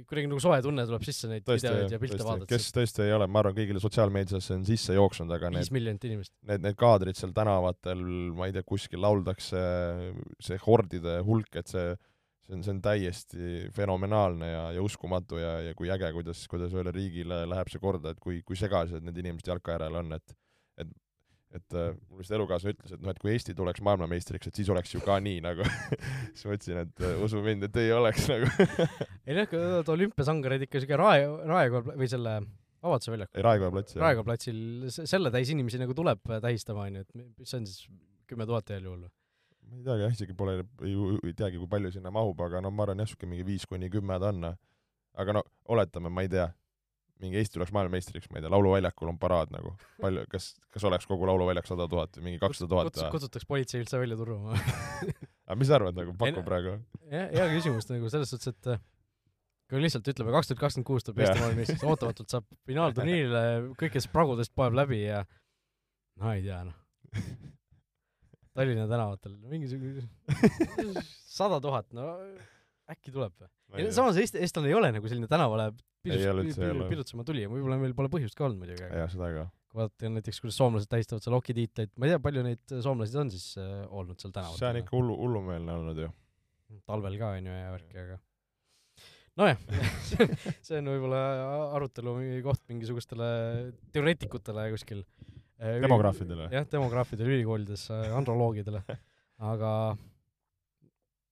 kuidagi nagu soe tunne tuleb sisse neid tõesti, videoid ja pilte vaadates. kes tõesti ei ole, ma arvan, kõigile sotsiaalmeediasse on sisse jooksnud, aga viis miljonit inimest. Need, need kaadrid seal tänavatel, ma ei tea, kuskil lauldakse, see hordide hulk, et see see on, see on täiesti fenomenaalne ja, ja uskumatu ja, ja kui äge, kuidas, kuidas ühele riigile läheb see korda, et kui, kui segased need inimesed jalka järel on, et et et äh, mul vist elukaaslane ütles, et noh, et kui Eesti tuleks maailmameistriks, et siis oleks ju ka nii nagu [LAUGHS] siis ma ütlesin, et äh, usu mind, et ei oleks nagu [LAUGHS] ei noh, olümpiasangareid ikka siuke rae, raekool või selle Vabaduse väljakul. Raekoja platsil. Raekoja platsil, selle täis inimesi nagu tuleb tähistama, on ju, et mis see on siis, kümme tuhat heal juhul või? Ma ei teagi jah, isegi pole, ei, teagi, kui palju sinna mahub, aga no ma arvan jah, siuke mingi viis kuni kümme ta on. aga no oletame, ma ei tea, mingi Eesti tuleks maailmameistriks, ma ei tea, Lauluväljakul on paraad nagu, palju, kas, kas oleks kogu Lauluväljak sada tuhat või mingi kakssada tuhat Kuts- või? kutsutaks politsei üldse välja turvama [LAUGHS] aga mis sa arvad nagu, Ei paku no- praegu? jah, hea küsimus nagu selles suhtes, et äh, kui ütleme, ütleme kaks tuhat kakskümmend kuus tuleb. Eesti maailmameistriks, ootamatult saab finaalturniirile kõikidest pragudest poeb läbi ja no ei tea noh. [LAUGHS] Tallinna tänavatel mingisugune [LAUGHS] sada tuhat, no äkki tuleb või? samas Eesti, eestlane ei ole nagu selline tänavale ole. pidutsema, tulija, võib-olla meil pole põhjust ka olnud muidugi, jah, seda ka. kui vaadata näiteks, kuidas soomlased tähistavad seal okitiitleid, ma ei tea, palju neid soomlasi on siis äh, olnud seal tänavatel. see on ikka hullu, hullumeelne olnud ju. talvel ka onju ja värki, aga nojah, [LAUGHS] see on võib-olla arutelu mingi koht mingisugustele teoreetikutele kuskil. demograafidele. jah, demograafidele ülikoolides, androloogidele, aga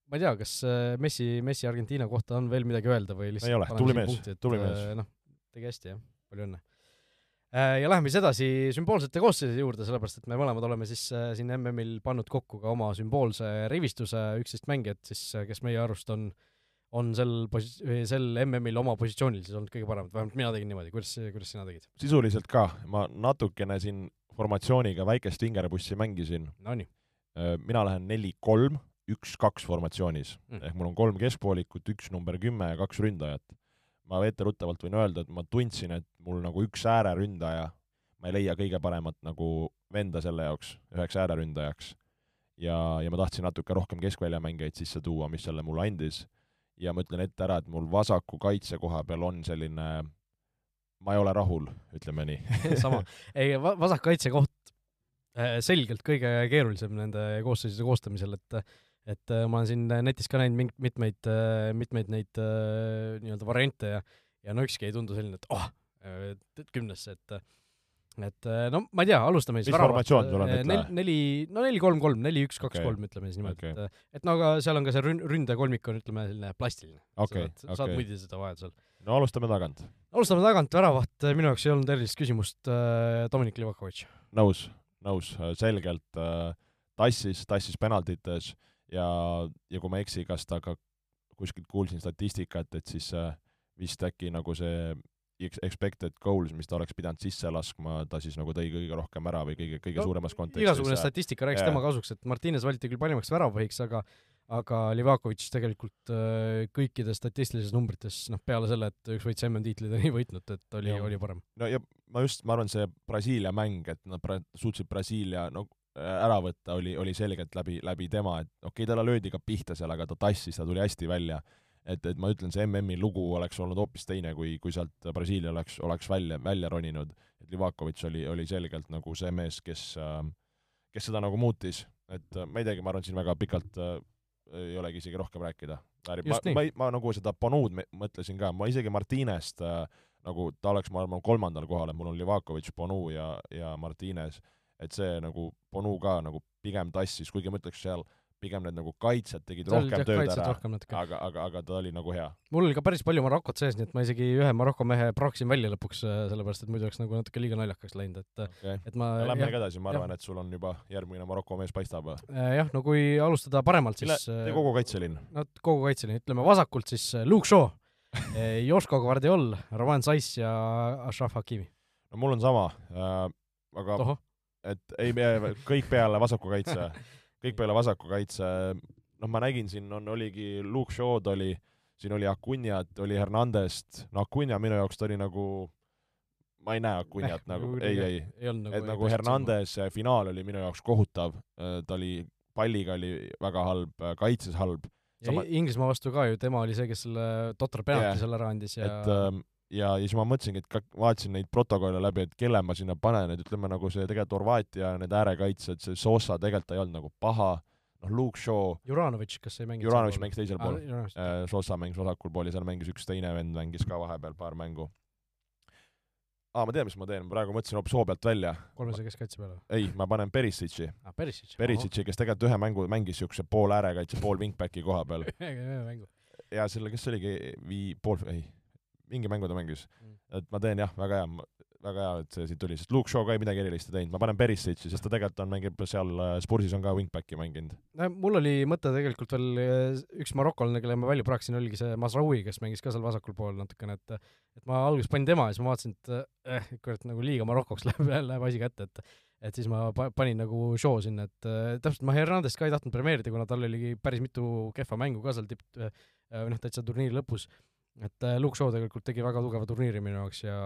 ma ei tea, kas äh, Messi, Messi Argentiina kohta on veel midagi öelda või lihtsalt Ei ole, tubli mees, tubli äh, mees. noh, tegi hästi jah, palju õnne. ja läheme siis edasi sümboolsete koosseisude juurde, sellepärast et me mõlemad oleme siis äh, siin MM-il pannud kokku ka oma sümboolse rivistuse üksteist mängijat siis, kes meie arust on on sel posi-, sel MM-il oma positsioonil siis olnud kõige paremad, vähemalt mina tegin niimoodi, kuidas, kuidas sina tegid? sisuliselt ka, ma natukene siin formatsiooniga väikest vingerpussi mängisin. Nonii, mina lähen neli-kolm, üks-kaks formatsioonis Mm. ehk mul on kolm keskpoolikut, üks number kümme ja kaks ründajat. ma etteruttavalt võin öelda, et ma tundsin, et mul nagu üks ääreründaja, ma ei leia kõige paremat nagu venda selle jaoks, üheks ääreründajaks. ja, ja ma tahtsin natuke rohkem keskväljamängijaid sisse tuua, mis selle mulle andis. Ja ma ütlen ette ära, et mul vasaku kaitse koha peal on selline, ma ei ole rahul, ütleme nii. [LAUGHS] sama, ei va-, vasakkaitse koht äh, selgelt kõige keerulisem nende koosseisude koostamisel, et et äh, ma olen siin netis ka näinud ming-, mitmeid, mitmeid neid äh, nii-öelda variante ja ja no ükski ei tundu selline, et oh, kümnesse, et et äh, no ma ei tea, alustame siis Mis formatsioon sul on, ütle? nel-, neli, no neli, kolm, kolm, neli, üks, kaks, Okei. kolm, ütleme siis niimoodi Okei. et et no aga seal on ka see rün-, ründajakolmik on ütleme selline plastiline. Okei, saad, saad okei. muidu seda vajadusel. no alustame tagant. alustame tagant, väravat minu jaoks ei olnud erilist küsimust äh,, Dominic Livakovic. nõus, nõus, selgelt tassis, tassis penaltites ja, ja kui ma ei eksi, kas ta ka kuskilt kuulsin statistikat, et siis vist äkki nagu see expected goals, mis ta oleks pidanud sisse laskma, ta siis nagu tõi kõige rohkem ära või kõige, kõige No, suuremas kontekstis. igasugune statistika rääkis Jaa. tema kasuks, et Martines valiti küll parimaks väravapõhiks, aga aga Livakovic tegelikult äh, kõikides statistilistes numbrites, noh peale selle, et üks võit MM-tiitlid ei võitnud, et oli, oli parem. no ja ma just, ma arvan, see Brasiilia mäng, et nad pra- suutsid Brasiilia no ära võtta, oli, oli selgelt läbi, läbi tema, et okei okay,, talle löödi ka pihta seal, aga ta tassis, ta tuli hästi välja. et, et ma ütlen, see MM-i lugu oleks olnud hoopis teine, kui, kui sealt Brasiilia oleks, oleks välja, välja roninud. et Livakovic oli, oli selgelt nagu see mees, kes äh,, kes seda nagu muutis, et äh, ma ei teagi, ma arvan, siin väga pikalt äh, ei olegi isegi rohkem rääkida. ma nii., ma, ma nagu seda me- mõtlesin ka, ma isegi Martinest äh, nagu ta oleks, ma arvan, kolmandal kohal, et mul on Livakovic, Bonu ja, ja Martines, et see nagu Bonu ka nagu pigem tassis, kuigi ma ütleks seal pigem need nagu kaitsjad tegid seal rohkem jah, tööd ära, aga, aga, aga ta oli nagu hea. mul oli ka päris palju Marokot sees, nii et ma isegi ühe Maroko mehe praksin välja lõpuks, sellepärast et muidu oleks nagu natuke liiga naljakaks läinud, et okei, et ma lähme jah, ka edasi, ma arvan, et sul on juba järgmine Maroko mees paistab. äh, jah, no kui alustada paremalt, mille, siis tee kogu kaitselinn. no kogu kaitseliin, ütleme vasakult siis äh, Luke Shaw, [LAUGHS] Joško Guardiol, Roman Saiss ja Ashraf Hakimi. no mul on sama äh,, aga tohoh, et ei, kõik peale vasaku kaitse, [LAUGHS] kõik peale vasaku kaitse, noh, ma nägin siin on, oligi Luke Shaw'd oli, siin oli Acunjat, oli Hernandest, no Acunja minu jaoks ta oli nagu, ma ei näe Acunjat Eh, [LAUGHS] nagu, ei, nagu ei, ei olnud nagu et nagu Hernandez finaal oli minu jaoks kohutav, ta oli, palliga oli väga halb, kaitses halb, sama- Inglismaa vastu ka ju, tema oli see, kes selle totra penalti Jah. seal ära andis ja et ähm, ja, ja siis ma mõtlesingi, et ka vaatasin neid protokolle läbi, et kelle ma sinna panen, et ütleme nagu see tegelikult Horvaatia need äärekaitsjad, see Sosa tegelikult ei olnud nagu paha, noh, Luke Shaw, Juranovic, kas ei mänginud Juranovic mängis teisel pool, mängis äh, Sosa mängis vasakul pool ja seal mängis üks teine vend mängis ka vahepeal paar mängu. aa, ma tean, mis ma teen, praegu mõtlesin hoopis hoo pealt välja. kolmese keskkaitse peale. ei, ma panen Perisic'i, aa, Perisic. Perisic'i, kes tegelikult ühe mängu mängis niisuguse pool äärekaitse, pool wingbacki koha peal ühe mängu. ja selle, kes see oligi, vii-, pool, ei, mingi mängu ta mängis Mm. et ma teen jah, väga hea, väga hea, et see siit tuli, sest Luke Shaw ka ei midagi erilist ei teinud, ma panen Perissitši, sest ta tegelikult on, mängib seal äh, Spursis on ka wingbacki mänginud. no mul oli mõte tegelikult veel eh, üks marokolane, kelle ma välja praksisin, oligi see Masraoui, kes mängis ka seal vasakul pool natukene, et et ma alguses panin tema ja siis ma vaatasin, et eh, kurat, nagu liiga Marokoks [LAUGHS] läheb, läheb asi kätte, et et siis ma pa-, panin nagu show sinna, et äh, täpselt ma Hernandest ka ei tahtnud premeerida, kuna tal oligi päris mitu kehva mängu ka seal tipp, või noh, täitsa turniiri lõpus. Et äh, Luke Shaw tegelikult tegi väga tugeva turniiri minu jaoks ja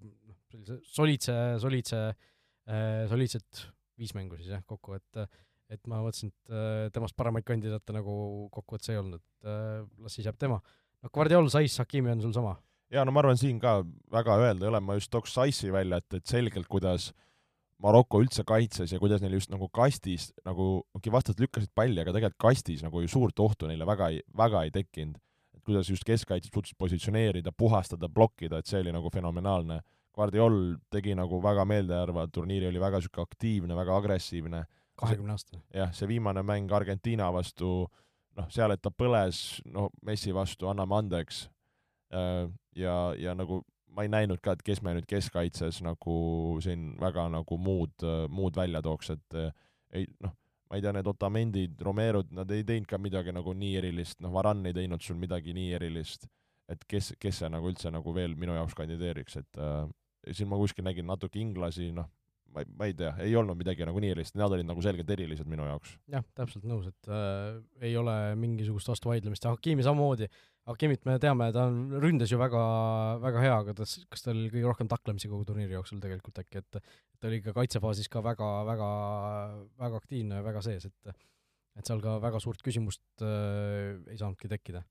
noh, sellise soliidse, soliidse äh,, soliidset viis mängu siis jah, kokku, et et ma mõtlesin, et äh, temast paremaid kandidaate nagu kokkuvõttes ei olnud, et äh, las siis jääb tema. noh, Guardiol, Saiss, Hakimi on sul sama? jaa, no ma arvan, siin ka väga öelda ei ole, ma just tooks Saissi välja, et, et selgelt, kuidas Maroko üldse kaitses ja kuidas neil just nagu kastis nagu, okei okay,, vastased lükkasid palli, aga tegelikult kastis nagu ju suurt ohtu neile väga ei, väga ei tekkinud. Kuidas just keskkaitses suutsid positsioneerida, puhastada, blokkida, et see oli nagu fenomenaalne. Guardiol tegi nagu väga meeldejääva turniiri, oli väga niisugune aktiivne, väga agressiivne. kahekümne aastane. jah, see viimane mäng Argentiina vastu, noh, seal, et ta põles, no Messi vastu, anname andeks. ja, ja nagu ma ei näinud ka, et kes me nüüd keskkaitses nagu siin väga nagu muud, muud välja tooks, et ei noh, ma ei tea, need Otamendid, Romerod, nad ei teinud ka midagi nagu nii erilist, noh, Varan ei teinud sul midagi nii erilist, et kes, kes see nagu üldse nagu veel minu jaoks kandideeriks, et äh, siin ma kuskil nägin natuke inglasi, noh, ma ei, ma ei tea, ei olnud midagi nagu nii erilist, nad olid nagu selgelt erilised minu jaoks. jah, täpselt nõus, et äh, ei ole mingisugust vastuvaidlemist ja Hakimi samamoodi. Hakimit me teame, ta on, ründas ju väga, väga hea, aga tas, kas tal oli kõige rohkem taklemisi kogu turniiri jooksul tegelikult äkki, et ta oli ka kaitsefaasis ka väga, väga, väga aktiivne ja väga sees, et et seal ka väga suurt küsimust äh, ei saanudki tekkida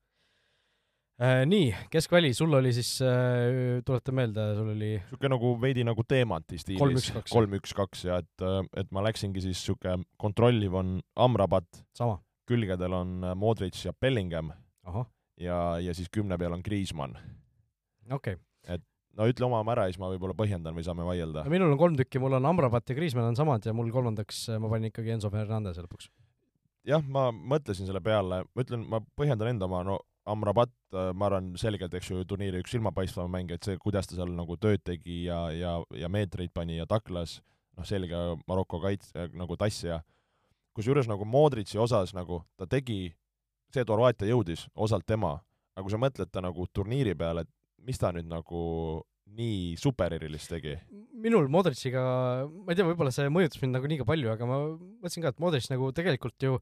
äh,. Nii, keskväli, sul oli siis äh,, tuleta meelde, sul oli niisugune nagu veidi nagu teemati stiilis. kolm-üks-kaks. kolm-üks-kaks ja et, et ma läksingi siis niisugune kontrolliv on Amrabat, sama, külgedel on Modric ja Bellingham ahah, ja, ja siis kümne peal on Griezmann. okei okay. no ütle oma ära, siis ma võib-olla põhjendan või saame vaielda. minul on kolm tükki, mul on Amrabat ja Kriismann on samad ja mul kolmandaks äh, ma panin ikkagi Enzo Fernandese lõpuks. jah, ma mõtlesin selle peale, ma ütlen, ma põhjendan enda oma, no Amrabat, ma arvan, selgelt, eks ju, turniiri üks silmapaistvam mängija, et see, kuidas ta seal nagu tööd tegi ja, ja, ja meetreid pani ja taklas, noh, selge Maroko kaits- äh,, nagu tassija. kusjuures nagu Modritši osas nagu ta tegi, see, et Horvaatia jõudis, osalt tema, aga kui sa mõtled ta nagu turniiri peale, et mis ta nüüd nagu nii supererilist tegi? minul Modriciga, ma ei tea, võib-olla see mõjutas mind nagu liiga palju, aga ma mõtlesin ka, et Modric nagu tegelikult ju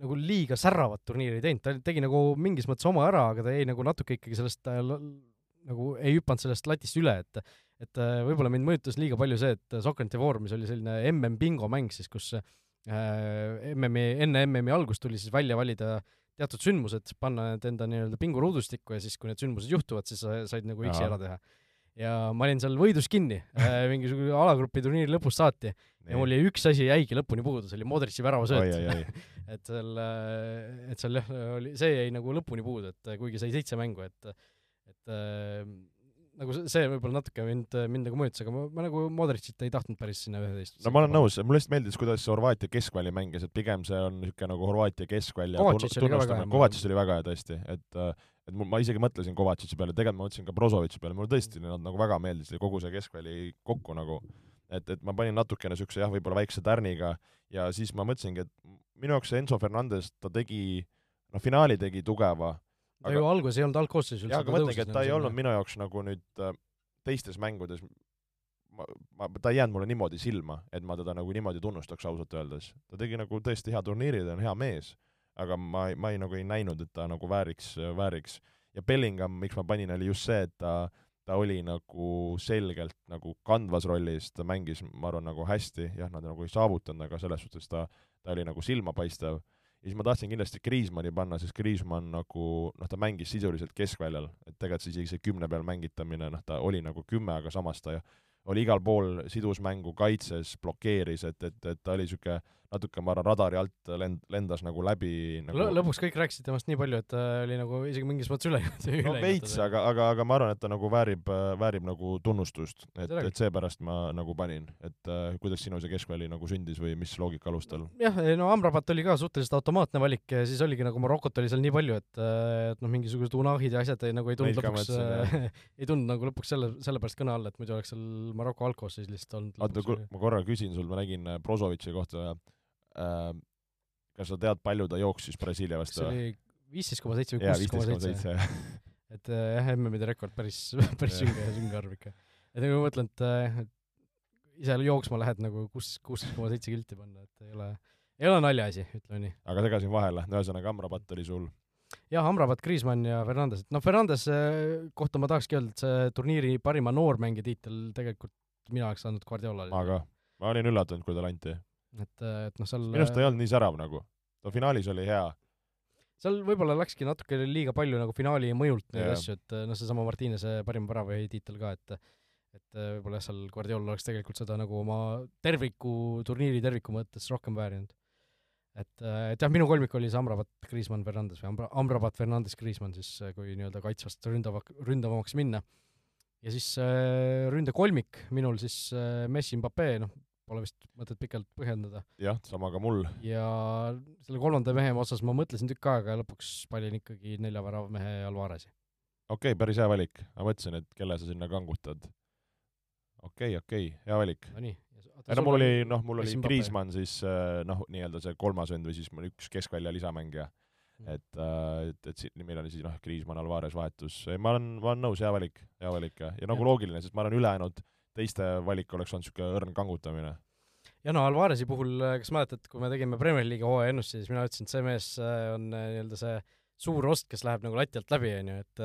nagu liiga särravat turniiri ei teinud, ta tegi nagu mingis mõttes oma ära, aga ta jäi nagu natuke ikkagi sellest äh, nagu ei hüpanud sellest latist üle, et et äh, võib-olla mind mõjutas liiga palju see, et Soccer Forum, mis oli selline MM bingo mäng siis, kus äh, MM-i, enne MM-i algust tuli siis välja valida teatud sündmused, panna need enda nii-öelda pinguruudustikku ja siis, kui need sündmused juhtuvad, siis sa said nagu X-i ära teha. ja ma olin seal võidus kinni äh, [LAUGHS] mingisuguse alagrupi turniiri lõpust saati ja mul jäi üks asi jäigi lõpuni puudu, see oli Modrici väravasööt. [LAUGHS] et seal, et seal jah, oli, see jäi nagu lõpuni puudu, et kuigi sai seitse mängu, et et äh, nagu see, võib-olla natuke mind, mind nagu mõjutas, aga ma, ma nagu Modricit ei tahtnud päris sinna üheteist. no ma olen nõus, mulle lihtsalt meeldis, kuidas Horvaatia keskväli mängis, et pigem see on niisugune nagu Horvaatia keskvälja hea. Kovacic oli väga hea tõesti, et et mul, ma isegi mõtlesin Kovacic'i peale, tegelikult ma mõtlesin ka Brozovitši peale, mulle tõesti nad nagu väga meeldisid, kogu see keskväli kokku nagu, et, et ma panin natukene niisuguse jah, võib-olla väikse tärniga ja siis ma mõtlesingi, et minu jaoks see Enzo Fernandez, ta tegi, noh, finaali tegi tugeva, ta ju alguses ei olnud algkoosseisus üldse. jaa, aga mõtlengi, et ta ei olnud minu jaoks nagu nüüd äh, teistes mängudes ma, ma, ta ei jäänud mulle niimoodi silma, et ma teda nagu niimoodi tunnustaks ausalt öeldes. ta tegi nagu tõesti hea turniiri, ta on hea mees, aga ma, ma ei, nagu ei näinud, et ta nagu vääriks, vääriks. ja Bellingham, miks ma panin, oli just see, et ta, ta oli nagu selgelt nagu kandvas rollis, ta mängis, ma arvan, nagu hästi, jah, nad nagu ei saavutanud, aga selles suhtes ta, ta oli nagu silmapaistev ja siis ma tahtsin kindlasti Kriismanni panna, sest Kriismann nagu noh, ta mängis sisuliselt keskväljal, et tegelikult isegi see kümne peal mängitamine, noh, ta oli nagu kümme, aga samas ta oli igal pool, sidus mängu, kaitses, blokeeris, et, et, et ta oli niisugune natuke, ma arvan, radari alt lend-, lendas nagu läbi nagu... Lõ. lõpuks kõik rääkisid temast nii palju, et ta oli nagu isegi mingis mõttes üle [LAUGHS] no veits, aga, aga, aga ma arvan, et ta nagu väärib, väärib nagu tunnustust, et, et seepärast ma nagu panin, et äh, kuidas sinu see keskväli nagu sündis või mis loogika alustel? jah, no Amrabat oli ka suhteliselt automaatne valik ja siis oligi nagu Marokot oli seal nii palju, et, äh, et noh, mingisugused Unahid ja asjad ei, nagu ei tulnud lõpuks, [LAUGHS] ei tulnud nagu lõpuks selle, sellepärast kõne alla, et muidu oleks seal Maroko alkos siis lihtsalt olnud oota, ma korra küsin sul, ma nägin Brozovitši kohta äh, kas sa tead, palju ta jooksis Brasiilia vastu? see oli viisteist koma seitse või kuusteist koma seitse. [LAUGHS] et äh, jah, MM-ide rekord päris, [LAUGHS] päris sünge, sünge arv ikka. et nagu ma mõtlen, et äh, ise jooksma lähed nagu kus, kuusteist koma seitse kilti panna, et ei ole, ei ole naljaasi, ütleme nii. aga segasin vahele, ühesõnaga Amrabat oli sul jah, Amrabat, Kriismann ja Fernandes, et noh, Fernandes kohta ma tahakski öelda, et see turniiri parima noormängija tiitel tegelikult mina oleks andnud Guardiolale. ma ka, ma olin üllatunud, kui talle anti et, et noh, seal minu arust ta ei olnud nii särav nagu, no finaalis oli hea. seal võib-olla läkski natuke liiga palju nagu finaali mõjult neid yeah. asju, et noh, seesama Martinese parima väravahi tiitel ka, et et võib-olla jah, seal Guardiola oleks tegelikult seda nagu oma terviku, turniiri terviku mõttes rohkem väärinud. et, et jah, minu kolmik oli see Amrabat, Kriismann, Fernandes või Ambra-, Amrabat, Fernandes, Kriismann siis, kui nii-öelda kaitsvast ründava, ründavamaks minna. ja siis äh, ründekolmik minul siis äh, Messi, Mbappé, noh, pole vist mõtet pikalt põhjendada. jah, sama ka mul. ja selle kolmanda mehe osas ma mõtlesin tükk aega ja lõpuks panin ikkagi neljavärava mehe Alvarezi. okei okay,, päris hea valik. ma mõtlesin, et kelle sa sinna kangutad. okei okay,, okei okay,, hea valik. Nonii. ei no mul oli, noh, mul oli Kriismann siis äh, noh, nii-öelda see kolmas vend või siis mul üks keskvälja lisamängija mm. et, äh, et, et siin meil oli siis noh, Kriismann, Alvarez vahetus, ei ma olen, ma olen nõus, hea valik, hea valik ja, ja nagu loogiline, sest ma arvan, ülejäänud teiste valik oleks olnud niisugune õrn kangutamine. ja no Alvarezi puhul, äh, kas mäletad, kui me tegime Premier League'i hooaja ennustusi, siis mina ütlesin, et see mees äh, on äh, nii-öelda see suur ost, kes läheb nagu lati alt läbi, on ju, et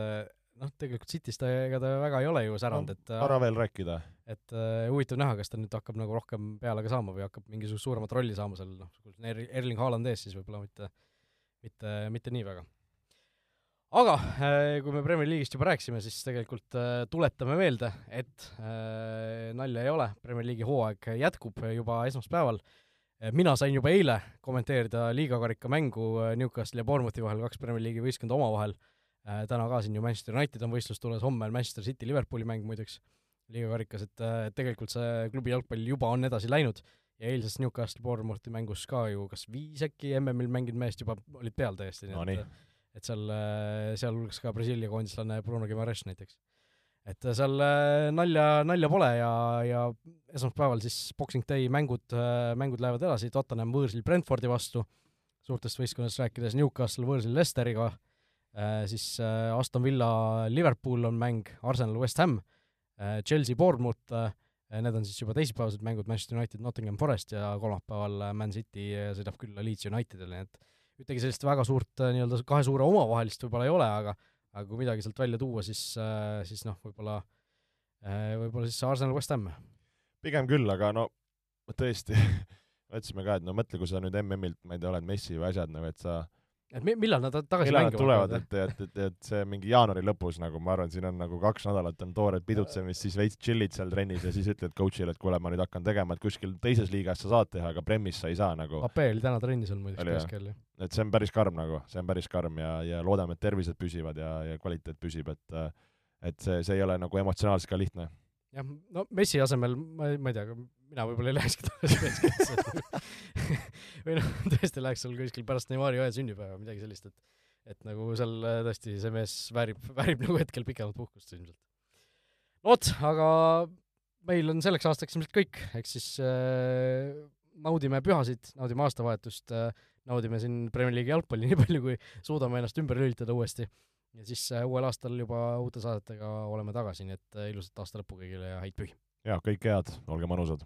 noh, tegelikult City's ta, ega ta väga ei ole ju säranud no,, et ära veel rääkida. et huvitav näha, kas ta nüüd hakkab nagu rohkem peale ka saama või hakkab mingisugust suuremat rolli saama seal, noh, kui Erling Haaland ees, siis võib-olla mitte, mitte, mitte nii väga aga äh, kui me Premier League'ist juba rääkisime, siis tegelikult äh, tuletame meelde, et äh, nalja ei ole, Premier League'i hooaeg jätkub juba esmaspäeval. mina sain juba eile kommenteerida liigakarika mängu Newcastle'i ja Bournemouthi vahel, kaks Premier League'i võistkonda omavahel. täna ka siin ju Manchester United on võistlustules, homme on Manchester City Liverpooli mäng muideks liigakarikas, et tegelikult see klubi jalgpall juba on edasi läinud ja eilses Newcastle Bournemouthi mängus ka ju kas viis äkki MM-il mänginud meest juba olid peal täiesti no,, nii et et seal, äh, sealhulgas ka Brasiilia koondislane Bruno Guimaraes näiteks. et äh, seal äh, nalja, nalja pole ja, ja esmaspäeval siis Boxing Day mängud, mängud lähevad edasi, Tottenham võõrsil Brentfordi vastu, suurtest võistkondadest rääkides Newcastle võõrsil Leicesteriga, siis Aston Villa Liverpool on mäng, Arsenal West Ham, Chelsea Bournemouth, need on siis juba teisipäevased mängud, Manchester United Nottingham Forest ja kolmapäeval Man City sõidab külla Leeds Unitedile, nii et ühtegi sellist väga suurt äh, nii-öelda kahe suure omavahelist võib-olla ei ole, aga aga kui midagi sealt välja tuua, siis, äh, siis noh, võib-olla, äh, võib-olla siis Arsenal West Ham. pigem küll, aga no tõesti [LAUGHS] mõtlesime ka, et no mõtle, kui sa nüüd MM-ilt, ma ei tea, oled Messi või asjad nagu, et sa et mi-, millal nad tagasi millal mängivad? tulevad, et, et, et, et see mingi jaanuari lõpus nagu ma arvan, siin on nagu kaks nädalat on toored pidutsemist, siis veits chill'id seal trennis ja siis ütled coach'ile, et kuule, ma nüüd hakkan tegema, et kuskil teises liigas sa saad teha, aga Premis sa ei saa nagu. Pape oli täna trennis olnud muideks keskel, jah. et see on päris karm nagu, see on päris karm ja, ja loodame, et tervised püsivad ja, ja kvaliteet püsib, et et see, see ei ole nagu emotsionaalselt ka lihtne jah, no Messi asemel ma, ma ei tea, mina võib-olla ei lähekski tagasi meeskonda [LAUGHS] või noh, tõesti läheks seal kuskil pärast Neimari õe sünnipäeva, midagi sellist, et et nagu seal äh, tõesti see mees väärib, väärib nagu hetkel pikemat puhkust ilmselt. vot, aga meil on selleks aastaks ilmselt kõik, eks siis äh, naudime pühasid, naudime aastavahetust äh,, naudime siin Premier League'i jalgpalli nii palju, kui suudame ennast ümber lülitada uuesti ja siis äh, uuel aastal juba uute saadetega oleme tagasi, nii et äh, ilusat aasta lõppu kõigile ja häid pühi! jaa, kõike head, olge mõnusad!